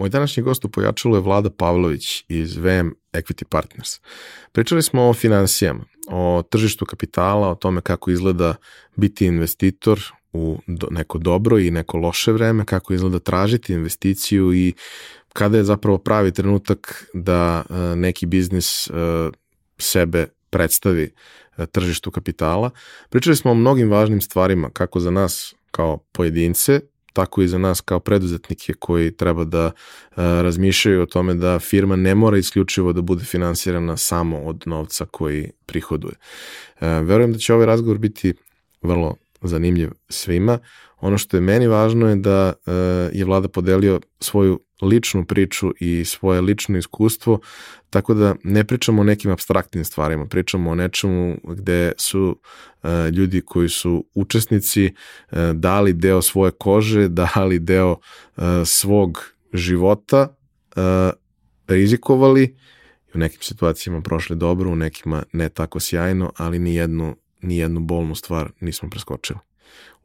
Moj današnji gost u pojačalu je Vlada Pavlović iz VM Equity Partners. Pričali smo o financijama, o tržištu kapitala, o tome kako izgleda biti investitor u neko dobro i neko loše vreme, kako izgleda tražiti investiciju i kada je zapravo pravi trenutak da e, neki biznis e, sebe predstavi e, tržištu kapitala. Pričali smo o mnogim važnim stvarima, kako za nas kao pojedince, tako i za nas kao preduzetnike koji treba da uh, razmišljaju o tome da firma ne mora isključivo da bude finansirana samo od novca koji prihoduje. Uh, verujem da će ovaj razgovor biti vrlo zanimljiv svima. Ono što je meni važno je da uh, je vlada podelio svoju ličnu priču i svoje lično iskustvo, tako da ne pričamo o nekim abstraktnim stvarima, pričamo o nečemu gde su uh, ljudi koji su učesnici uh, dali deo svoje kože, dali deo uh, svog života, rizikovali i u nekim situacijama prošli dobro, u nekima ne tako sjajno, ali ni jednu, ni jednu bolnu stvar nismo preskočili.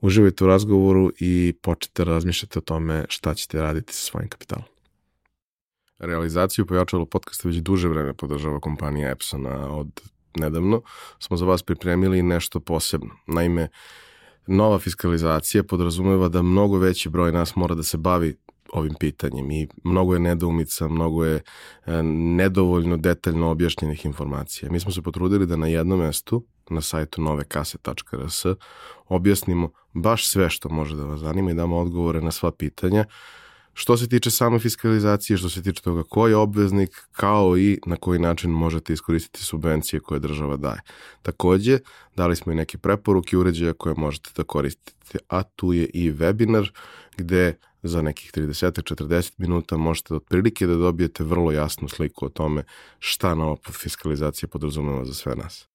Uživajte u razgovoru i počete da razmišljati o tome šta ćete raditi sa svojim kapitalom. Realizaciju pojačalo podcasta već duže vreme podržava kompanija Epsona od nedavno. Smo za vas pripremili nešto posebno. Naime, nova fiskalizacija podrazumeva da mnogo veći broj nas mora da se bavi ovim pitanjem i mnogo je nedoumica, mnogo je e, nedovoljno detaljno objašnjenih informacija. Mi smo se potrudili da na jednom mestu, na sajtu novekase.rs, objasnimo baš sve što može da vas zanima i damo odgovore na sva pitanja, što se tiče same fiskalizacije, što se tiče toga ko je obveznik, kao i na koji način možete iskoristiti subvencije koje država daje. Takođe, dali smo i neke preporuke uređaja koje možete da koristite, a tu je i webinar gde za nekih 30-40 minuta možete otprilike da dobijete vrlo jasnu sliku o tome šta nova fiskalizacija podrazumeva za sve nas.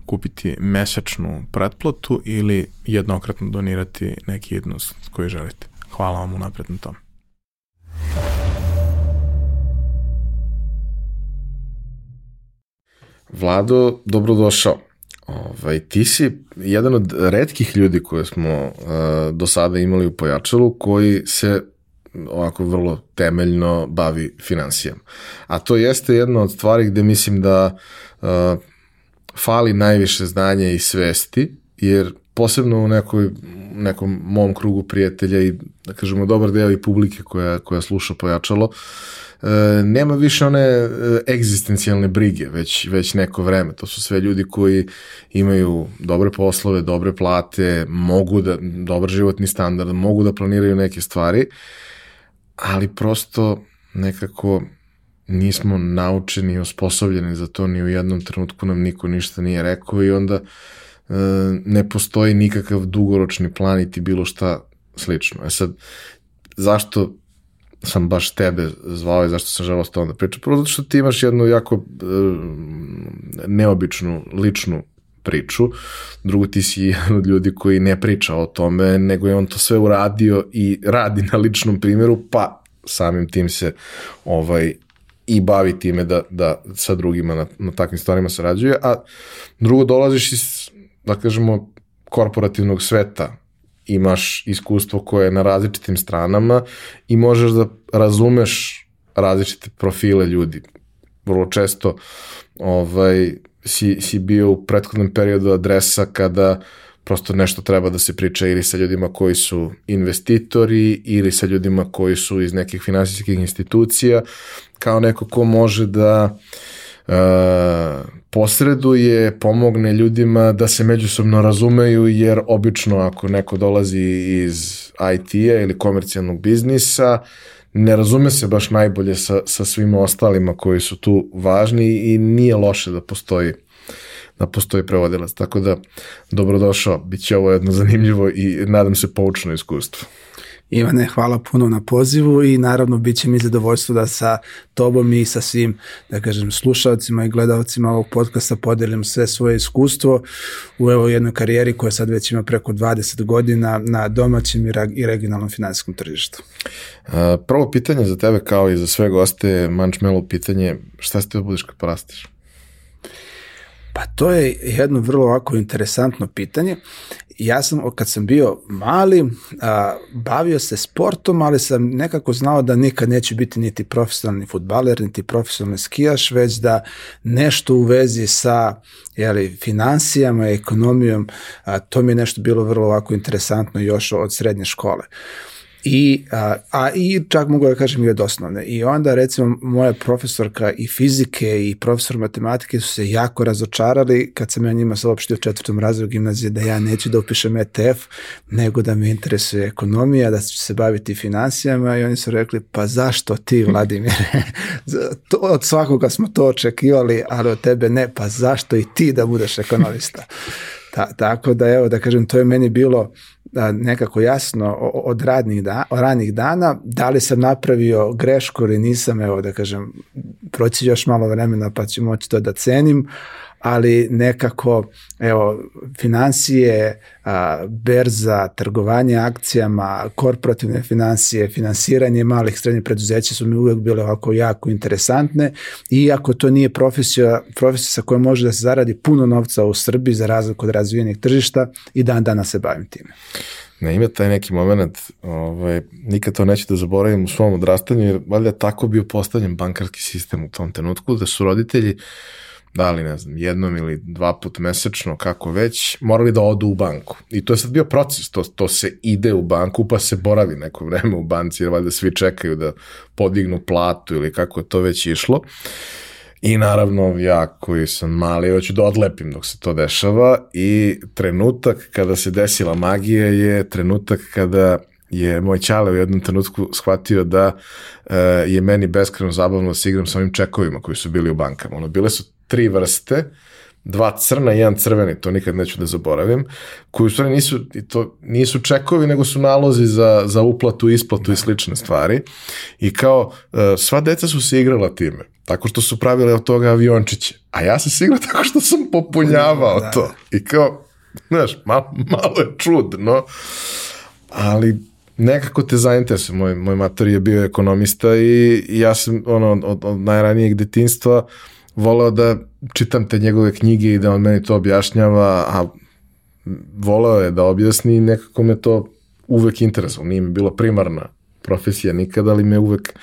kupiti mesečnu pretplatu ili jednokratno donirati neki jednost koji želite. Hvala vam unapred na tom. Vlado, dobrodošao. Ovaj, ti si jedan od redkih ljudi koje smo uh, do sada imali u Pojačalu koji se ovako vrlo temeljno bavi financijama. A to jeste jedna od stvari gde mislim da uh, fali najviše znanja i svesti, jer posebno u nekoj, nekom mom krugu prijatelja i, da kažemo, dobar deo i publike koja, koja sluša pojačalo, e, nema više one e, egzistencijalne brige već, već neko vreme. To su sve ljudi koji imaju dobre poslove, dobre plate, mogu da, dobar životni standard, mogu da planiraju neke stvari, ali prosto nekako nismo naučeni i osposobljeni za to, ni u jednom trenutku nam niko ništa nije rekao i onda e, ne postoji nikakav dugoročni plan i ti bilo šta slično. E sad, zašto sam baš tebe zvao i zašto sam želao s tobom da pričam? Prvo zato što ti imaš jednu jako e, neobičnu, ličnu priču. Drugo, ti si jedan od ljudi koji ne priča o tome, nego je on to sve uradio i radi na ličnom primjeru, pa samim tim se ovaj i bavi time da, da sa drugima na, na takvim stvarima sarađuje, a drugo dolaziš iz, da kažemo, korporativnog sveta, imaš iskustvo koje je na različitim stranama i možeš da razumeš različite profile ljudi. Vrlo često ovaj, si, si bio u prethodnom periodu adresa kada prosto nešto treba da se priča ili sa ljudima koji su investitori ili sa ljudima koji su iz nekih finansijskih institucija kao neko ko može da uh, posreduje, pomogne ljudima da se međusobno razumeju, jer obično ako neko dolazi iz IT-a ili komercijalnog biznisa, ne razume se baš najbolje sa, sa svima ostalima koji su tu važni i nije loše da postoji da postoji prevodilac. Tako da, dobrodošao, bit će ovo jedno zanimljivo i nadam se poučno iskustvo. Ivane, hvala puno na pozivu i naravno bit će mi zadovoljstvo da sa tobom i sa svim, da kažem, slušalcima i gledalcima ovog podcasta podelim sve svoje iskustvo u evo jednoj karijeri koja sad već ima preko 20 godina na domaćem i regionalnom finansijskom tržištu. Prvo pitanje za tebe kao i za sve goste, Mančmelo pitanje, šta ste da budeš kad porastiš? Pa to je jedno vrlo ovako interesantno pitanje. Ja sam, kad sam bio mali, a, bavio se sportom, ali sam nekako znao da nikad neće biti niti profesionalni futbaler, niti profesionalni skijaš, već da nešto u vezi sa jeli, financijama, ekonomijom, a, to mi je nešto bilo vrlo ovako interesantno još od srednje škole. I, a, a i čak mogu da kažem i od osnovne. I onda recimo moja profesorka i fizike i profesor matematike su se jako razočarali kad sam ja njima saopštio u četvrtom razredu gimnazije da ja neću da upišem ETF, nego da me interesuje ekonomija, da ću se baviti financijama i oni su rekli pa zašto ti Vladimir? to, od svakoga smo to očekivali, ali od tebe ne, pa zašto i ti da budeš ekonomista? Ta, tako da evo da kažem to je meni bilo nekako jasno od radnih da, od ranih dana, da li sam napravio grešku ili nisam, evo da kažem, proći još malo vremena pa ću moći to da cenim, ali nekako, evo, financije, a, berza, trgovanje akcijama, korporativne financije, finansiranje malih srednjih preduzeća su mi uvek bile ovako jako interesantne, iako to nije profesija, profesija sa kojom može da se zaradi puno novca u Srbiji za razliku od razvijenih tržišta i dan danas se bavim time. Ne, ima taj neki moment, ovaj, nikad to neću da zaboravim u svom odrastanju, jer valjda tako bio postavljen bankarski sistem u tom trenutku, da su roditelji da li ne znam, jednom ili dva put mesečno, kako već, morali da odu u banku. I to je sad bio proces, to, to se ide u banku, pa se boravi neko vreme u banci, jer valjda svi čekaju da podignu platu ili kako je to već išlo. I naravno, ja koji sam mali, hoću da odlepim dok se to dešava i trenutak kada se desila magija je trenutak kada je moj čale u jednom trenutku shvatio da uh, je meni beskreno zabavno da se igram sa ovim čekovima koji su bili u bankama. Ono, bile su tri vrste, dva crna i jedan crveni, to nikad neću da zaboravim, koji u stvari nisu, to nisu čekovi, nego su nalozi za, za uplatu, isplatu i slične stvari. I kao, e, sva deca su se igrala time, tako što su pravile od toga aviončiće. A ja sam se igrao tako što sam popunjavao da. to. I kao, znaš, malo, malo je čudno, ali nekako te zainteresuje. Moj, moj mater je bio ekonomista i, i ja sam ono, od, od najranijeg detinstva uh, voleo da čitam te njegove knjige i da on meni to objašnjava, a voleo je da objasni i nekako me to uvek interesovalo. Nije mi bilo primarna profesija nikada, ali me uvek,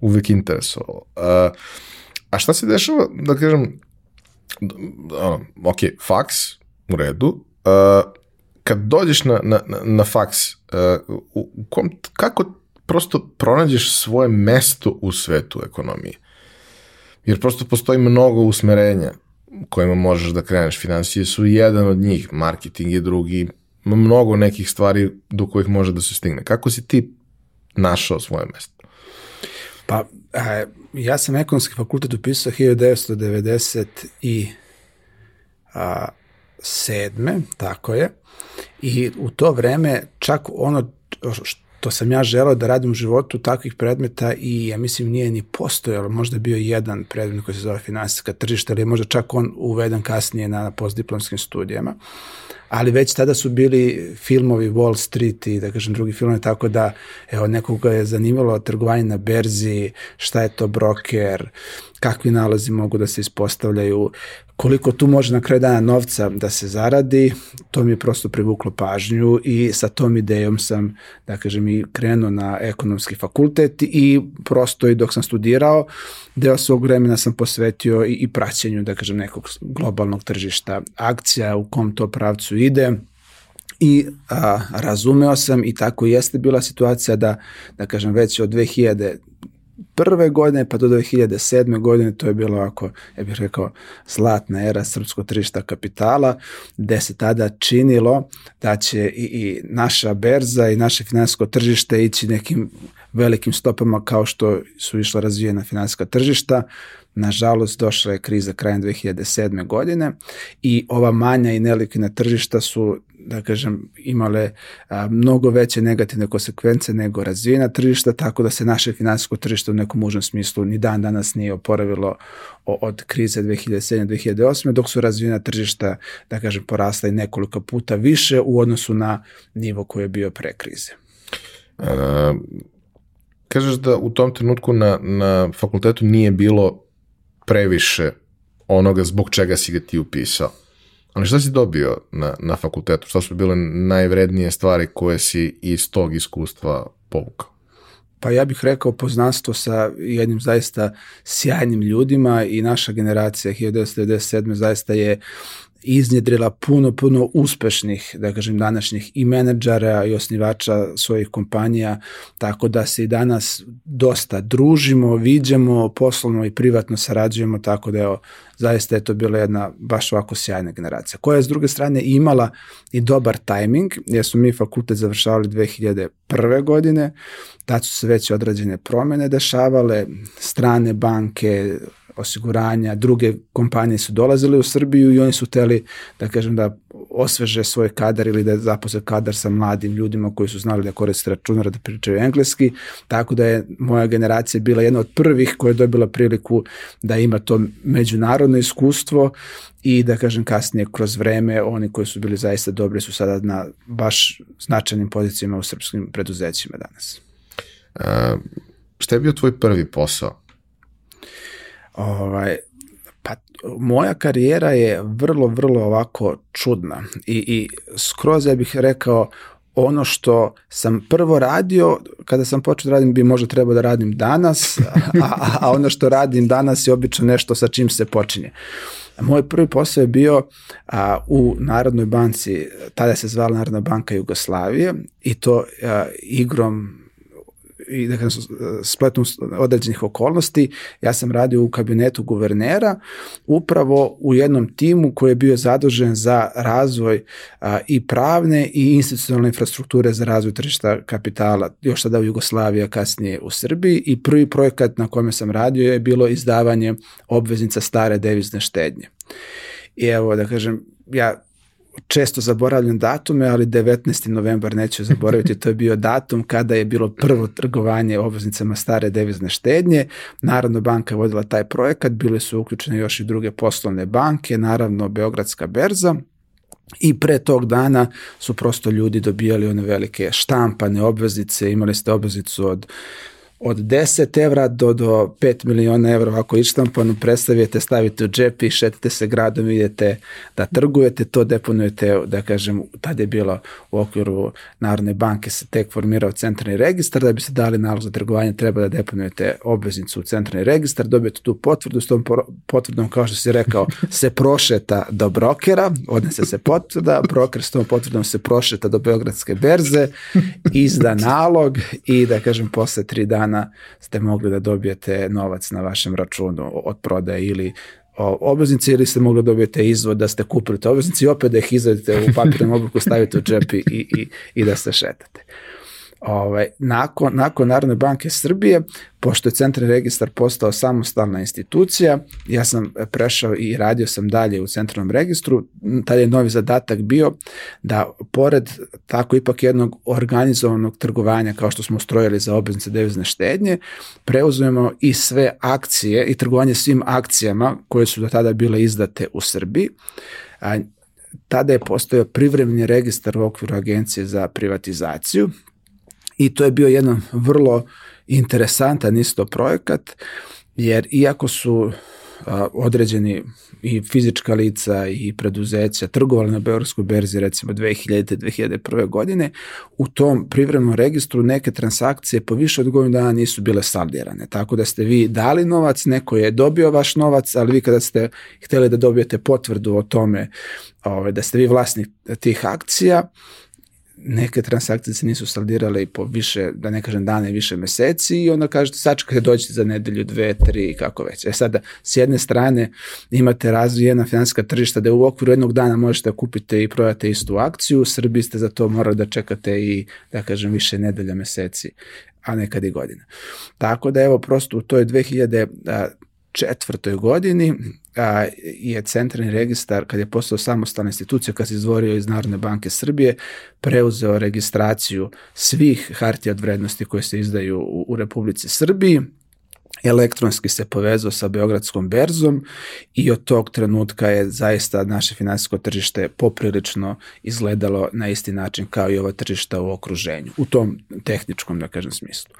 uvek interesovalo. A, a šta se dešava, da kažem, ono, ok, faks, u redu, a, kad dođeš na, na, na faks, a, u, u kom, kako prosto pronađeš svoje mesto u svetu ekonomije? Jer prosto postoji mnogo usmerenja kojima možeš da kreneš. Financije su jedan od njih, marketing je drugi, mnogo nekih stvari do kojih može da se stigne. Kako si ti našao svoje mesto? Pa, a, ja sam ekonomski fakultet upisao 1990 i a, sedme, tako je, i u to vreme čak ono to sam ja želeo da radim u životu takvih predmeta i ja mislim nije ni postojalo, možda bio jedan predmet koji se zove finansijska tržišta, ali možda čak on uveden kasnije na postdiplomskim studijama. Ali već tada su bili filmovi Wall Street i da kažem drugi filmovi, tako da evo nekoga je zanimalo trgovanje na berzi, šta je to broker, kakvi nalazi mogu da se ispostavljaju, koliko tu može na kraju dana novca da se zaradi, to mi je prosto privuklo pažnju i sa tom idejom sam, da kažem, i krenuo na ekonomski fakultet i prosto i dok sam studirao, deo svog vremena sam posvetio i, i praćenju, da kažem, nekog globalnog tržišta akcija, u kom to pravcu ide, i a, razumeo sam i tako jeste bila situacija da, da kažem, već od 2000 prve godine pa do 2007. godine to je bilo ovako, ja bih rekao, zlatna era srpskog tržišta kapitala, gde se tada činilo da će i, i naša berza i naše finansijsko tržište ići nekim velikim stopama kao što su išla razvijena finansijska tržišta. Nažalost, došla je kriza krajem 2007. godine i ova manja i nelikvidna tržišta su da kažem, imale a, mnogo veće negativne konsekvence nego razvijena tržišta, tako da se naše finansijsko tržište u nekom užem smislu ni dan danas nije oporavilo od krize 2007-2008, dok su razvijena tržišta, da kažem, porasla i nekoliko puta više u odnosu na nivo koji je bio pre krize. A, kažeš da u tom trenutku na, na fakultetu nije bilo previše onoga zbog čega si ga ti upisao. Ali šta si dobio na, na fakultetu? Šta su bile najvrednije stvari koje si iz tog iskustva povukao? Pa ja bih rekao poznanstvo sa jednim zaista sjajnim ljudima i naša generacija 1997. zaista je iznjedrila puno, puno uspešnih, da kažem, današnjih i menadžera i osnivača svojih kompanija, tako da se i danas dosta družimo, viđemo, poslovno i privatno sarađujemo, tako da evo, zaista je to bila jedna baš ovako sjajna generacija, koja je s druge strane imala i dobar tajming, jer su mi fakultet završavali 2001. godine, tad su se već odrađene promene dešavale, strane banke, osiguranja, druge kompanije su dolazile u Srbiju i oni su hteli da kažem da osveže svoj kadar ili da zaposle kadar sa mladim ljudima koji su znali da koriste računar da pričaju engleski, tako da je moja generacija bila jedna od prvih koja je dobila priliku da ima to međunarodno iskustvo i da kažem kasnije kroz vreme oni koji su bili zaista dobri su sada na baš značajnim pozicijama u srpskim preduzećima danas. Uh, šta je bio tvoj prvi posao? Ovaj, pa moja karijera je vrlo, vrlo ovako čudna i, i skroz ja bih rekao ono što sam prvo radio, kada sam počeo da radim bi možda trebao da radim danas, a, a ono što radim danas je obično nešto sa čim se počinje. Moj prvi posao je bio a, u Narodnoj banci, tada se zvala Narodna banka Jugoslavije i to a, igrom i da kažem, spletom određenih okolnosti, ja sam radio u kabinetu guvernera, upravo u jednom timu koji je bio zadužen za razvoj a, i pravne i institucionalne infrastrukture za razvoj tržišta kapitala, još tada u Jugoslaviji, a kasnije u Srbiji i prvi projekat na kome sam radio je bilo izdavanje obveznica stare devizne štednje. I evo, da kažem, ja često zaboravljam datume, ali 19. novembar neću zaboraviti, to je bio datum kada je bilo prvo trgovanje obveznicama stare devizne štednje. Narodna banka je vodila taj projekat, bile su uključene još i druge poslovne banke, naravno Beogradska berza, I pre tog dana su prosto ljudi dobijali one velike štampane obveznice, imali ste obveznicu od od 10 evra do, do 5 miliona evra. Ovako ištampano predstavite, stavite u džep i šetite se gradom, idete da trgujete, to deponujete, da kažem, tada je bilo u okviru Narodne banke se tek formirao centralni registar, da bi se dali nalog za trgovanje, treba da deponujete obveznicu u centralni registar, dobijete tu potvrdu, s tom potvrdom, kao što si rekao, se prošeta do brokera, odnese se potvrda, broker s tom potvrdom se prošeta do Beogradske berze, izda nalog i da kažem, posle tri dana dana ste mogli da dobijete novac na vašem računu od prodaje ili obveznice ili ste mogli da dobijete izvod da ste kupili te obveznice i opet da ih izvadite u papirnom obliku, stavite u džep i, i, i da se šetate. Ovaj, nakon, nakon Narodne banke Srbije, pošto je Centralni registar postao samostalna institucija, ja sam prešao i radio sam dalje u Centralnom registru, tada je novi zadatak bio da pored tako ipak jednog organizovanog trgovanja kao što smo ustrojili za obveznice devizne štednje, preuzujemo i sve akcije i trgovanje svim akcijama koje su do tada bile izdate u Srbiji. A, tada je postojao privremeni registar u okviru Agencije za privatizaciju, i to je bio jedan vrlo interesantan isto projekat, jer iako su a, određeni i fizička lica i preduzeća trgovali na Beogradskoj berzi recimo 2000. 2001. godine, u tom privremenom registru neke transakcije po više od godinu dana nisu bile saldirane. Tako da ste vi dali novac, neko je dobio vaš novac, ali vi kada ste hteli da dobijete potvrdu o tome ove, da ste vi vlasnik tih akcija, neke transakcije se nisu saldirale i po više, da ne kažem dane više meseci i onda kažete sačekajte dođite za nedelju, dve, tri, kako već. E sada, s jedne strane imate razvijena finansijska tržišta da u okviru jednog dana možete da kupite i prodate istu akciju, u Srbiji ste za to morali da čekate i, da kažem, više nedelja, meseci, a nekad i godina. Tako da evo, prosto u toj 2000 četvrtoj godini a, je centralni registar, kad je postao samostalna institucija, kad se izvorio iz Narodne banke Srbije, preuzeo registraciju svih hartija od vrednosti koje se izdaju u, u Republici Srbiji, elektronski se povezao sa Beogradskom berzom i od tog trenutka je zaista naše finansijsko tržište poprilično izgledalo na isti način kao i ova tržišta u okruženju, u tom tehničkom, da kažem, smislu.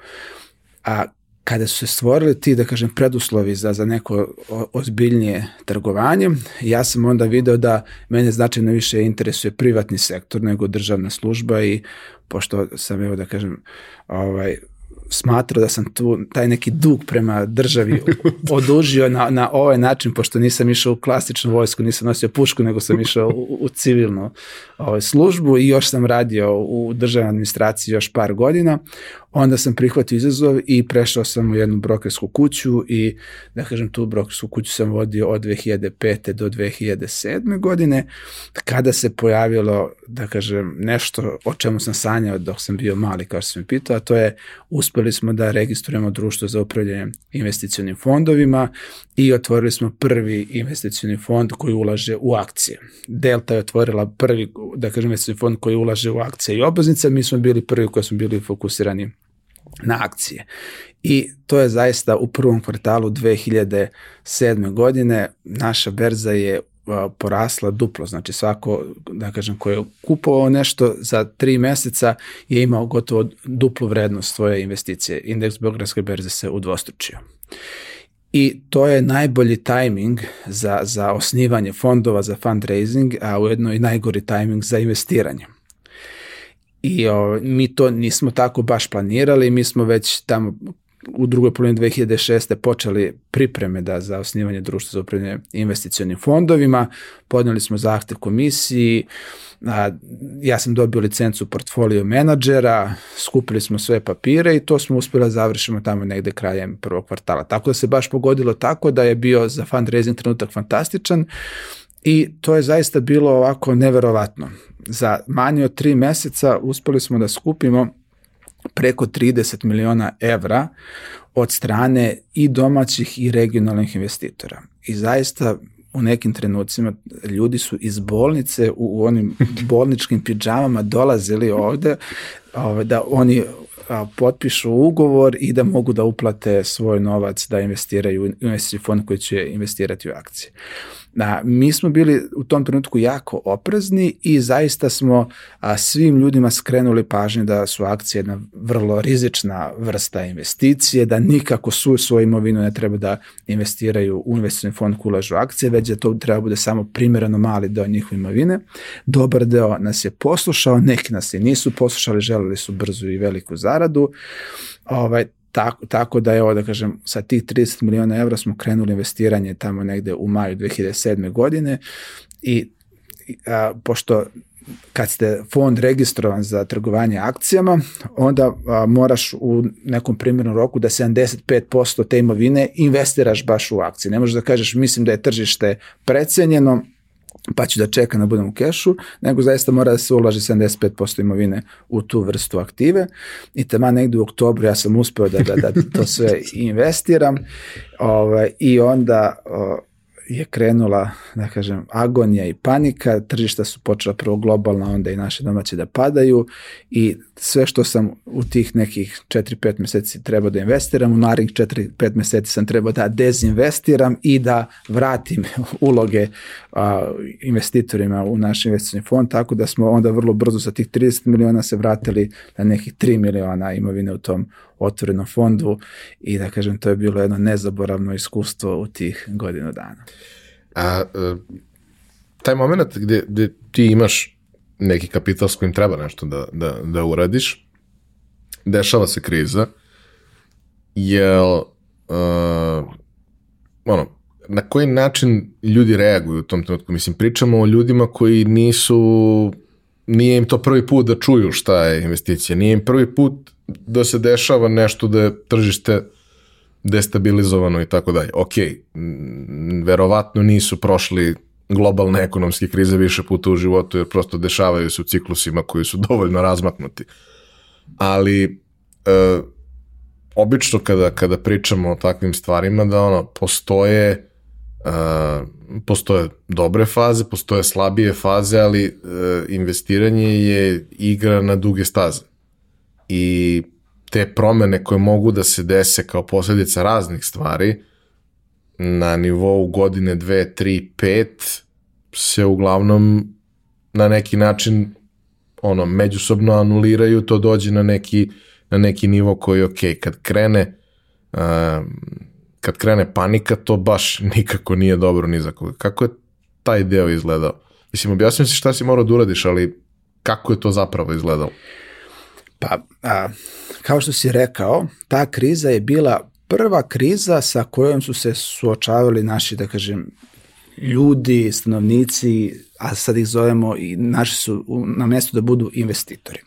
A kada su se stvorili ti, da kažem, preduslovi za, za neko ozbiljnije trgovanje, ja sam onda video da mene značajno više interesuje privatni sektor nego državna služba i pošto sam, evo da kažem, ovaj, smatrao da sam tu taj neki dug prema državi odužio na, na ovaj način, pošto nisam išao u klasičnu vojsku, nisam nosio pušku, nego sam išao u, u civilnu ovaj, službu i još sam radio u državnoj administraciji još par godina onda sam prihvatio izazov i prešao sam u jednu brokersku kuću i da kažem tu brokersku kuću sam vodio od 2005. do 2007. godine kada se pojavilo da kažem nešto o čemu sam sanjao dok sam bio mali kao što sam pitao, a to je uspeli smo da registrujemo društvo za upravljanje investicionim fondovima i otvorili smo prvi investicioni fond koji ulaže u akcije. Delta je otvorila prvi, da kažem, investicioni fond koji ulaže u akcije i obveznice, mi smo bili prvi koji smo bili fokusirani na akcije. I to je zaista u prvom kvartalu 2007. godine naša berza je porasla duplo, znači svako, da kažem, ko je kupovao nešto za tri meseca je imao gotovo duplu vrednost svoje investicije. Indeks Beogradske berze se udvostručio. I to je najbolji tajming za, za osnivanje fondova, za fundraising, a ujedno i najgori tajming za investiranje. I o, mi to nismo tako baš planirali, mi smo već tamo u drugoj polovini 2006. počeli pripreme da za osnivanje društva za upravljanje investicionim fondovima, podneli smo zahtev komisiji, a, ja sam dobio licencu portfolio menadžera, skupili smo sve papire i to smo uspeli da završimo tamo negde krajem prvog kvartala. Tako da se baš pogodilo tako da je bio za fundraising trenutak fantastičan i to je zaista bilo ovako neverovatno. Za manje od tri meseca uspeli smo da skupimo preko 30 miliona evra od strane i domaćih i regionalnih investitora. I zaista u nekim trenucima ljudi su iz bolnice u, onim bolničkim pidžamama dolazili ovde ovaj, da oni potpišu ugovor i da mogu da uplate svoj novac da investiraju u investicijski fond koji će investirati u akcije. Da, mi smo bili u tom trenutku jako oprezni i zaista smo a, svim ljudima skrenuli pažnju da su akcije jedna vrlo rizična vrsta investicije, da nikako su svoju imovinu ne treba da investiraju u investicijni fond koji ulažu akcije, već da to treba bude samo primjereno mali deo njihove imovine. Dobar deo nas je poslušao, neki nas i nisu poslušali, želeli su brzu i veliku zaradu. Ovaj, Tako, tako da evo da kažem sa tih 30 miliona evra smo krenuli investiranje tamo negde u maju 2007. godine i a, pošto kad ste fond registrovan za trgovanje akcijama, onda a, moraš u nekom primjernom roku da 75% te imovine investiraš baš u akcije. Ne možeš da kažeš mislim da je tržište precenjeno, pa ću da čekam da budem u kešu, nego zaista mora da se ulaže 75% imovine u tu vrstu aktive. I tamo negde u oktobru ja sam uspeo da, da, da to sve investiram ovaj, i onda o, je krenula, da kažem, agonija i panika, tržišta su počela prvo globalna, onda i naše domaće da padaju i sve što sam u tih nekih 4-5 meseci trebao da investiram, u narednih 4-5 meseci sam trebao da dezinvestiram i da vratim uloge a, investitorima u naš investicijni fond, tako da smo onda vrlo brzo sa tih 30 miliona se vratili na nekih 3 miliona imovine u tom otvorenom fondu i da kažem to je bilo jedno nezaboravno iskustvo u tih godinu dana. A, a taj moment gde, gde ti imaš neki kapital s kojim treba nešto da, da, da uradiš, dešava se kriza, jel uh, ono, na koji način ljudi reaguju u tom trenutku? Mislim, pričamo o ljudima koji nisu, nije im to prvi put da čuju šta je investicija, nije im prvi put da se dešava nešto da je tržište destabilizovano i tako dalje. Ok, verovatno nisu prošli globalne ekonomske krize više puta u životu, jer prosto dešavaju se u ciklusima koji su dovoljno razmaknuti. Ali, e, obično kada, kada pričamo o takvim stvarima, da ono, postoje Uh, postoje dobre faze, postoje slabije faze, ali uh, investiranje je igra na duge staze. I te promene koje mogu da se dese kao posledica raznih stvari na nivou godine 2, 3, 5 se uglavnom na neki način ono međusobno anuliraju, to dođe na neki na neki nivo koji je ok. Kad krene uh, kad krene panika, to baš nikako nije dobro ni za koga. Kako je taj deo izgledao? Mislim, objasnim si šta si morao da uradiš, ali kako je to zapravo izgledalo? Pa, a, kao što si rekao, ta kriza je bila prva kriza sa kojom su se suočavali naši, da kažem, ljudi, stanovnici, a sad ih zovemo i naši su na mestu da budu investitori.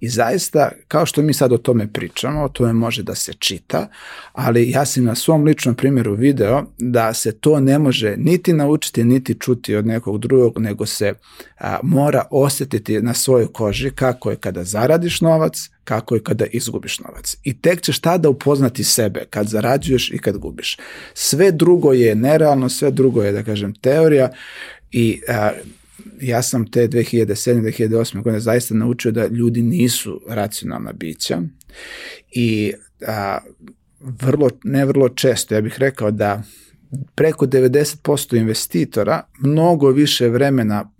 I zaista, kao što mi sad o tome pričamo, o tome može da se čita, ali ja sam na svom ličnom primjeru video da se to ne može niti naučiti, niti čuti od nekog drugog, nego se a, mora osetiti na svojoj koži kako je kada zaradiš novac, kako je kada izgubiš novac. I tek ćeš tada upoznati sebe kad zarađuješ i kad gubiš. Sve drugo je nerealno, sve drugo je, da kažem, teorija i a, ja sam te 2007. 2008. godine zaista naučio da ljudi nisu racionalna bića i a, vrlo, ne vrlo često, ja bih rekao da preko 90% investitora mnogo više vremena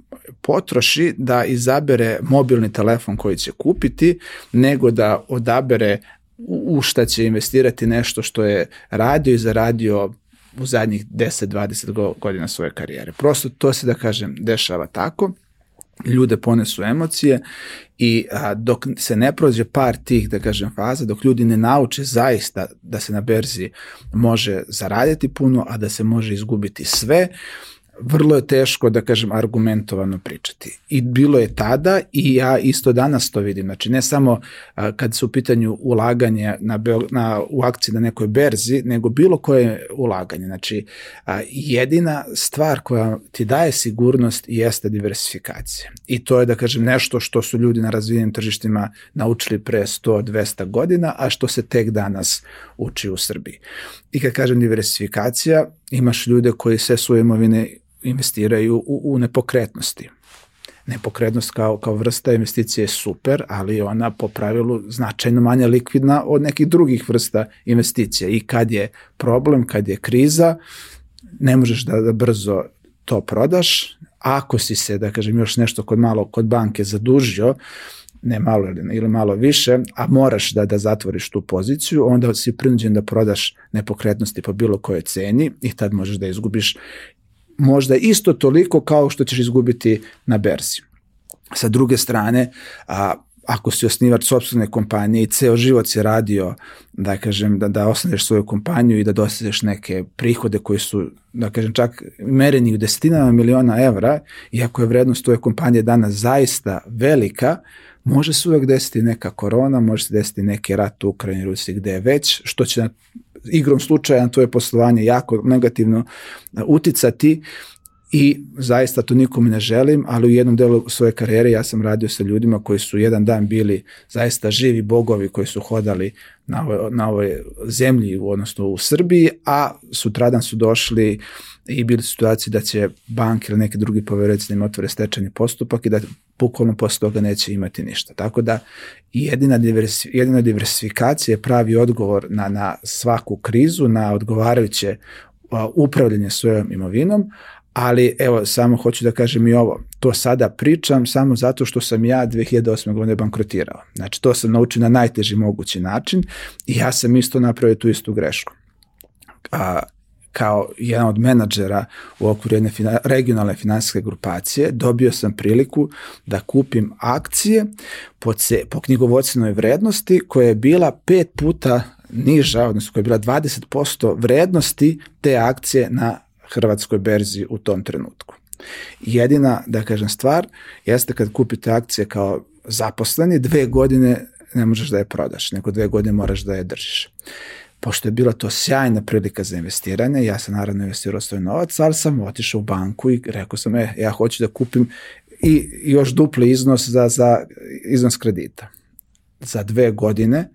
potroši da izabere mobilni telefon koji će kupiti, nego da odabere u šta će investirati nešto što je radio i zaradio u zadnjih 10-20 godina svoje karijere. Prosto to se, da kažem, dešava tako ljude ponesu emocije i a, dok se ne prođe par tih, da kažem, faza, dok ljudi ne nauče zaista da se na berzi može zaraditi puno, a da se može izgubiti sve, vrlo je teško, da kažem, argumentovano pričati. I bilo je tada i ja isto danas to vidim. Znači, ne samo a, kad su u pitanju ulaganje na, na, u akciji na nekoj berzi, nego bilo koje ulaganje. Znači, a, jedina stvar koja ti daje sigurnost jeste diversifikacija. I to je, da kažem, nešto što su ljudi na razvijenim tržištima naučili pre 100-200 godina, a što se tek danas uči u Srbiji. I kad kažem diversifikacija, imaš ljude koji sve svoje imovine investiraju u, u nepokretnosti. Nepokretnost kao, kao vrsta investicije je super, ali ona po pravilu značajno manje likvidna od nekih drugih vrsta investicija. I kad je problem, kad je kriza, ne možeš da, da brzo to prodaš. Ako si se, da kažem, još nešto kod malo kod banke zadužio, ne malo ili, malo više, a moraš da, da zatvoriš tu poziciju, onda si prinuđen da prodaš nepokretnosti po bilo kojoj ceni i tad možeš da izgubiš možda isto toliko kao što ćeš izgubiti na berzi. Sa druge strane, a, ako si osnivač sobstvene kompanije i ceo život si radio, da kažem, da, da osnuješ svoju kompaniju i da dosežeš neke prihode koji su, da kažem, čak mereni u desetinama miliona evra, iako je vrednost tvoje kompanije danas zaista velika, može se uvek desiti neka korona, može se desiti neki rat u Ukrajini, Rusiji, gde je već, što će igrom slučaja na tvoje poslovanje jako negativno uticati i zaista to nikome ne želim, ali u jednom delu svoje karijere ja sam radio sa ljudima koji su jedan dan bili zaista živi bogovi koji su hodali na ovoj, na ovoj zemlji, odnosno u Srbiji, a sutradan su došli i bili u situaciji da će bank ili neki drugi poverec da im otvore stečajni postupak i da bukvalno posle toga neće imati ništa. Tako da jedina, diversi, jedina diversifikacija je pravi odgovor na, na svaku krizu, na odgovarajuće upravljanje svojom imovinom, ali evo samo hoću da kažem i ovo, to sada pričam samo zato što sam ja 2008. godine bankrotirao. Znači to sam naučio na najteži mogući način i ja sam isto napravio tu istu grešku. A, kao jedan od menadžera u okviru jedne fina, regionalne finansijske grupacije dobio sam priliku da kupim akcije po, ce, po knjigovodstvenoj vrednosti koja je bila pet puta niža, odnosno koja je bila 20% vrednosti te akcije na hrvatskoj berzi u tom trenutku. Jedina, da kažem, stvar jeste kad kupite akcije kao zaposleni, dve godine ne možeš da je prodaš, nego dve godine moraš da je držiš. Pošto je bila to sjajna prilika za investiranje, ja sam naravno investirao svoj novac, ali sam otišao u banku i rekao sam, e, ja hoću da kupim i još dupli iznos za, za iznos kredita. Za dve godine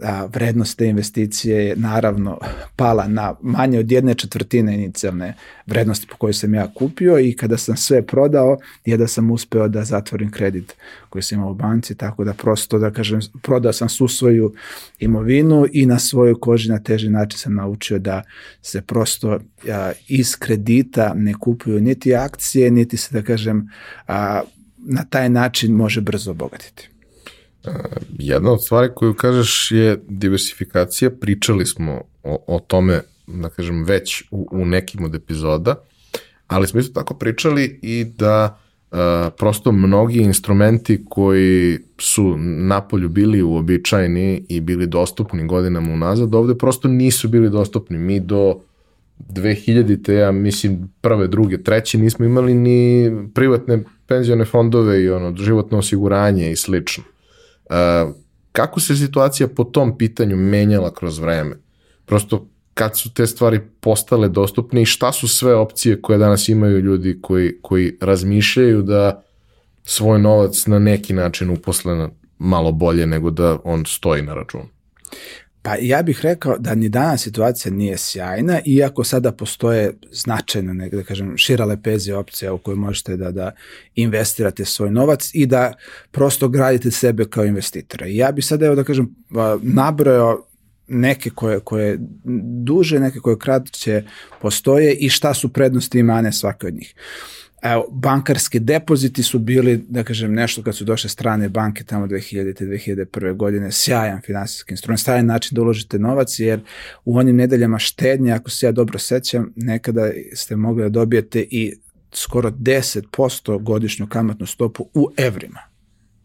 a, vrednost te investicije je naravno pala na manje od jedne četvrtine inicijalne vrednosti po kojoj sam ja kupio i kada sam sve prodao je da sam uspeo da zatvorim kredit koji sam imao u banci, tako da prosto da kažem, prodao sam svu svoju imovinu i na svojoj koži na teži način sam naučio da se prosto a, iz kredita ne kupuju niti akcije, niti se da kažem a, na taj način može brzo obogatiti. Jedna od stvari koju kažeš je diversifikacija. Pričali smo o, o tome, da kažem, već u, u nekim od epizoda, ali smo isto tako pričali i da uh, prosto mnogi instrumenti koji su napolju bili uobičajeni i bili dostupni godinama unazad, ovde prosto nisu bili dostupni. Mi do 2000-te, ja mislim prve, druge, treće, nismo imali ni privatne penzione fondove i ono, životno osiguranje i slično. Kako se situacija po tom pitanju menjala kroz vreme? Prosto kad su te stvari postale dostupne i šta su sve opcije koje danas imaju ljudi koji, koji razmišljaju da svoj novac na neki način uposle malo bolje nego da on stoji na računu? Pa ja bih rekao da ni danas situacija nije sjajna, iako sada postoje značajna, nek, da kažem, šira lepezija opcija u kojoj možete da, da investirate svoj novac i da prosto gradite sebe kao investitora. I ja bih sada, evo da kažem, nabrojao neke koje, koje duže, neke koje kratće postoje i šta su prednosti i mane svake od njih. Evo, bankarski depoziti su bili, da kažem, nešto kad su došle strane banke tamo 2000. 2001. godine, sjajan finansijski instrument, sjajan način da uložite novac, jer u onim nedeljama štednje, ako se ja dobro sećam, nekada ste mogli da dobijete i skoro 10% godišnju kamatnu stopu u evrima.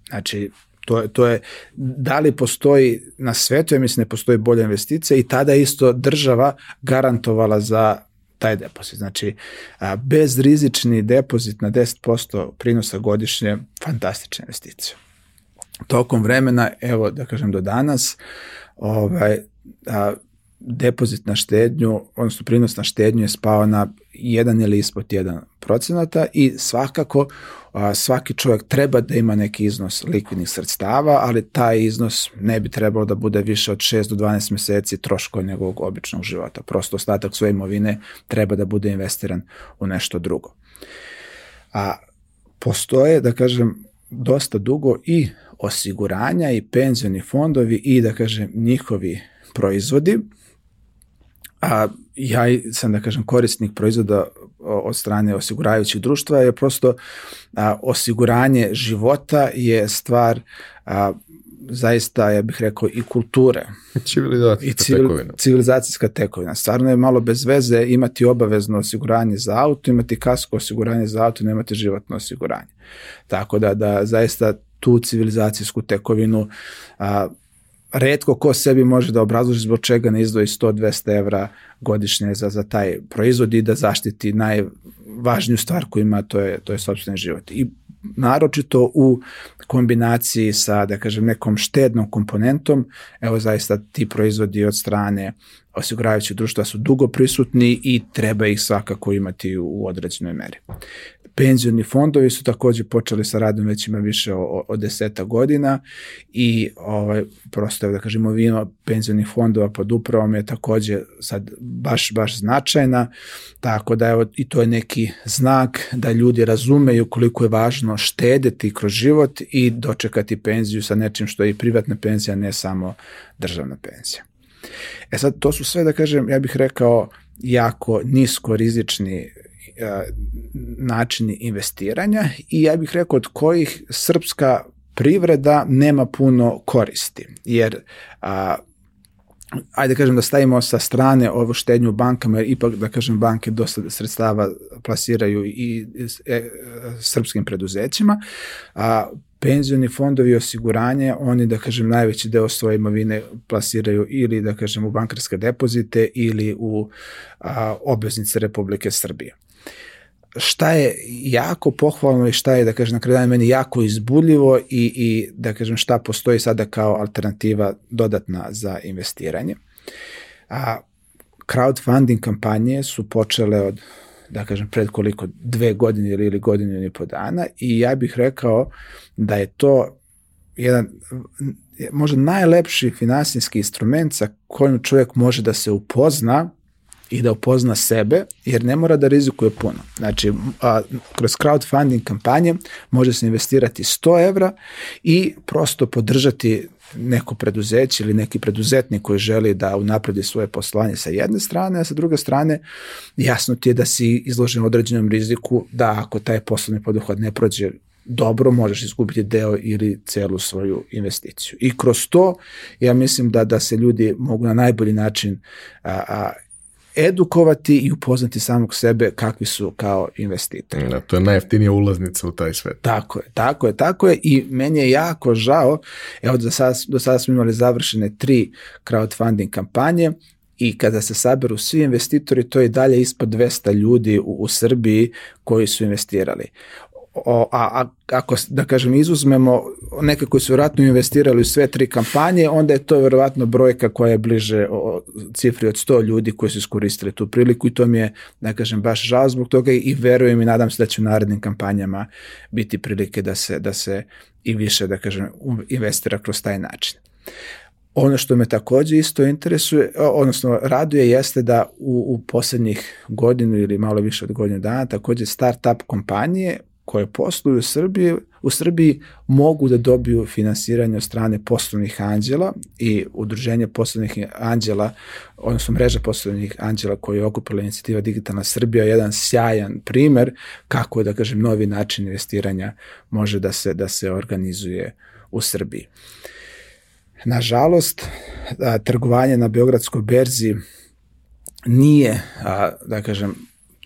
Znači, to je, to je, da li postoji na svetu, ja mislim ne postoji bolja investicija i tada isto država garantovala za taj depozit. Znači, bezrizični depozit na 10% prinosa godišnje, fantastična investicija. Tokom vremena, evo da kažem do danas, ovaj, a, depozit na štednju, odnosno prinos na štednju je spao na 1 ili ispod 1 procenata i svakako a, svaki čovjek treba da ima neki iznos likvidnih sredstava, ali taj iznos ne bi trebalo da bude više od 6 do 12 meseci troškova njegovog običnog života. Prosto ostatak svoje imovine treba da bude investiran u nešto drugo. A postoje, da kažem, dosta dugo i osiguranja i penzioni fondovi i da kažem njihovi proizvodi a ja sam da kažem korisnik proizvoda od strane osiguravajućih društva je prosto a, osiguranje života je stvar a, zaista, ja bih rekao, i kulture. Civilizacijska I civil, tekovina. Civilizacijska tekovina. Stvarno je malo bez veze imati obavezno osiguranje za auto, imati kasko osiguranje za auto, nemati životno osiguranje. Tako da, da zaista tu civilizacijsku tekovinu a, redko ko sebi može da obrazloži zbog čega ne izdvoji 100-200 evra godišnje za, za taj proizvod i da zaštiti najvažniju stvar koju ima, to je, to je sobstveni život. I naročito u kombinaciji sa, da kažem, nekom štednom komponentom, evo zaista ti proizvodi od strane osiguravajućeg društva su dugo prisutni i treba ih svakako imati u određenoj meri. Penzioni fondovi su takođe počeli sa radom već ima više od deseta godina i ovaj, prosto da kažemo vino penzionih fondova pod upravom je takođe sad baš, baš značajna, tako da evo i to je neki znak da ljudi razumeju koliko je važno štedeti kroz život i dočekati penziju sa nečim što je i privatna penzija, ne samo državna penzija. E sad, to su sve, da kažem, ja bih rekao, jako nisko rizični načini investiranja i ja bih rekao od kojih srpska privreda nema puno koristi, jer a, ajde kažem da stavimo sa strane ovo štednju u bankama, jer ipak da kažem banke dosta sredstava plasiraju i e, srpskim preduzećima, a penzioni fondovi osiguranje, oni da kažem najveći deo svoje imovine plasiraju ili da kažem u bankarske depozite ili u a, obveznice Republike Srbije šta je jako pohvalno i šta je, da kažem, na kraju meni jako izbudljivo i, i da kažem šta postoji sada kao alternativa dodatna za investiranje. A crowdfunding kampanje su počele od da kažem, pred koliko, dve godine ili, ili godinu i po dana i ja bih rekao da je to jedan možda najlepši finansijski instrument sa kojim čovjek može da se upozna i da upozna sebe, jer ne mora da rizikuje puno. Znači, a, kroz crowdfunding kampanje može se investirati 100 evra i prosto podržati neko preduzeće ili neki preduzetnik koji želi da unapredi svoje poslovanje sa jedne strane, a sa druge strane jasno ti je da si izložen određenom riziku da ako taj poslovni poduhvat ne prođe dobro, možeš izgubiti deo ili celu svoju investiciju. I kroz to, ja mislim da da se ljudi mogu na najbolji način a, a, edukovati i upoznati samog sebe kakvi su kao investitori. Da, to je najjeftinija ulaznica u taj svet. Tako je, tako je, tako je i meni je jako žao, evo do sada, do sada smo imali završene tri crowdfunding kampanje, i kada se saberu svi investitori, to je dalje ispod 200 ljudi u, u Srbiji koji su investirali o, a, a ako, da kažem, izuzmemo neke koji su vjerojatno investirali u sve tri kampanje, onda je to vjerojatno brojka koja je bliže o, cifri od 100 ljudi koji su iskoristili tu priliku i to mi je, da kažem, baš žao zbog toga i verujem i nadam se da će u narednim kampanjama biti prilike da se, da se i više, da kažem, investira kroz taj način. Ono što me takođe isto interesuje, odnosno raduje jeste da u, u poslednjih godinu ili malo više od godinu dana takođe start-up kompanije koje posluju u Srbiji, u Srbiji mogu da dobiju finansiranje od strane poslovnih anđela i udruženje poslovnih anđela, odnosno mreža poslovnih anđela koju je okupila inicijativa Digitalna Srbija, je jedan sjajan primer kako, da kažem, novi način investiranja može da se, da se organizuje u Srbiji. Nažalost, trgovanje na Beogradskoj berzi nije, da kažem,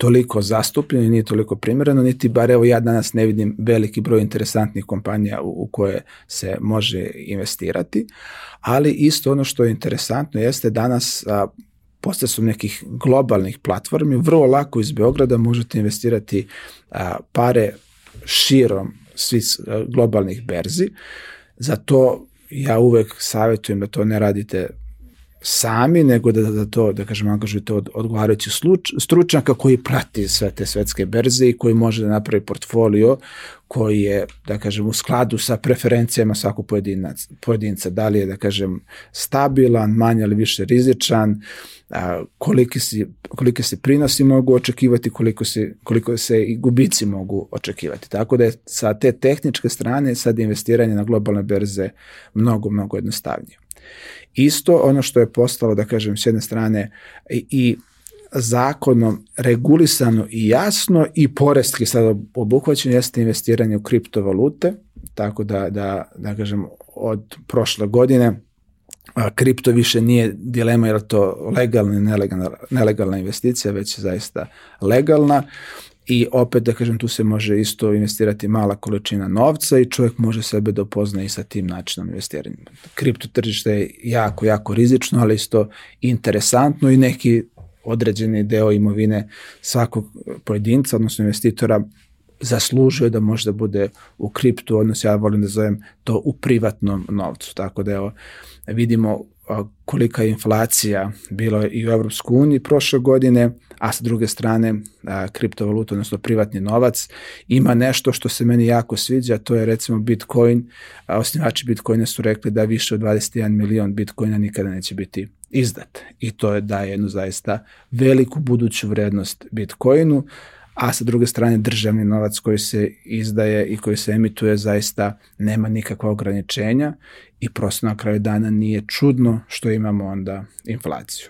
toliko zastupljeno i nije toliko primjereno, niti bar evo ja danas ne vidim veliki broj interesantnih kompanija u, u koje se može investirati, ali isto ono što je interesantno jeste danas a, su nekih globalnih platformi, vrlo lako iz Beograda možete investirati a, pare širom svih globalnih berzi, zato ja uvek savjetujem da to ne radite sami, nego da, da to, da kažem, angažujete od, odgovarajući stručnjaka koji prati sve te svetske berze i koji može da napravi portfolio koji je, da kažem, u skladu sa preferencijama svakog pojedinac, pojedinca. Da li je, da kažem, stabilan, manje ili više rizičan, a, koliki, si, kolike se prinosi mogu očekivati, koliko se, koliko se i gubici mogu očekivati. Tako da je sa te tehničke strane sad investiranje na globalne berze mnogo, mnogo jednostavnije. Isto ono što je postalo, da kažem, s jedne strane i, i zakonom regulisano i jasno i porestki sad obuhvaćeno jeste investiranje u kriptovalute, tako da, da, da kažem, od prošle godine a, kripto više nije dilema je li to legalna ili nelegalna, nelegalna investicija, već je zaista legalna i opet da kažem tu se može isto investirati mala količina novca i čovjek može sebe da upozna i sa tim načinom investiranja. Kripto tržište je jako, jako rizično, ali isto interesantno i neki određeni deo imovine svakog pojedinca, odnosno investitora zaslužuje da može da bude u kriptu, odnosno ja volim da zovem to u privatnom novcu. Tako da evo, vidimo kolika je inflacija bilo i u Evropskoj uniji prošle godine, a sa druge strane kriptovaluta, odnosno privatni novac, ima nešto što se meni jako sviđa, to je recimo Bitcoin, osnivači Bitcoina su rekli da više od 21 milion Bitcoina nikada neće biti izdat. I to je daje jednu zaista veliku buduću vrednost Bitcoinu, a sa druge strane državni novac koji se izdaje i koji se emituje zaista nema nikakva ograničenja i prosto na kraju dana nije čudno što imamo onda inflaciju.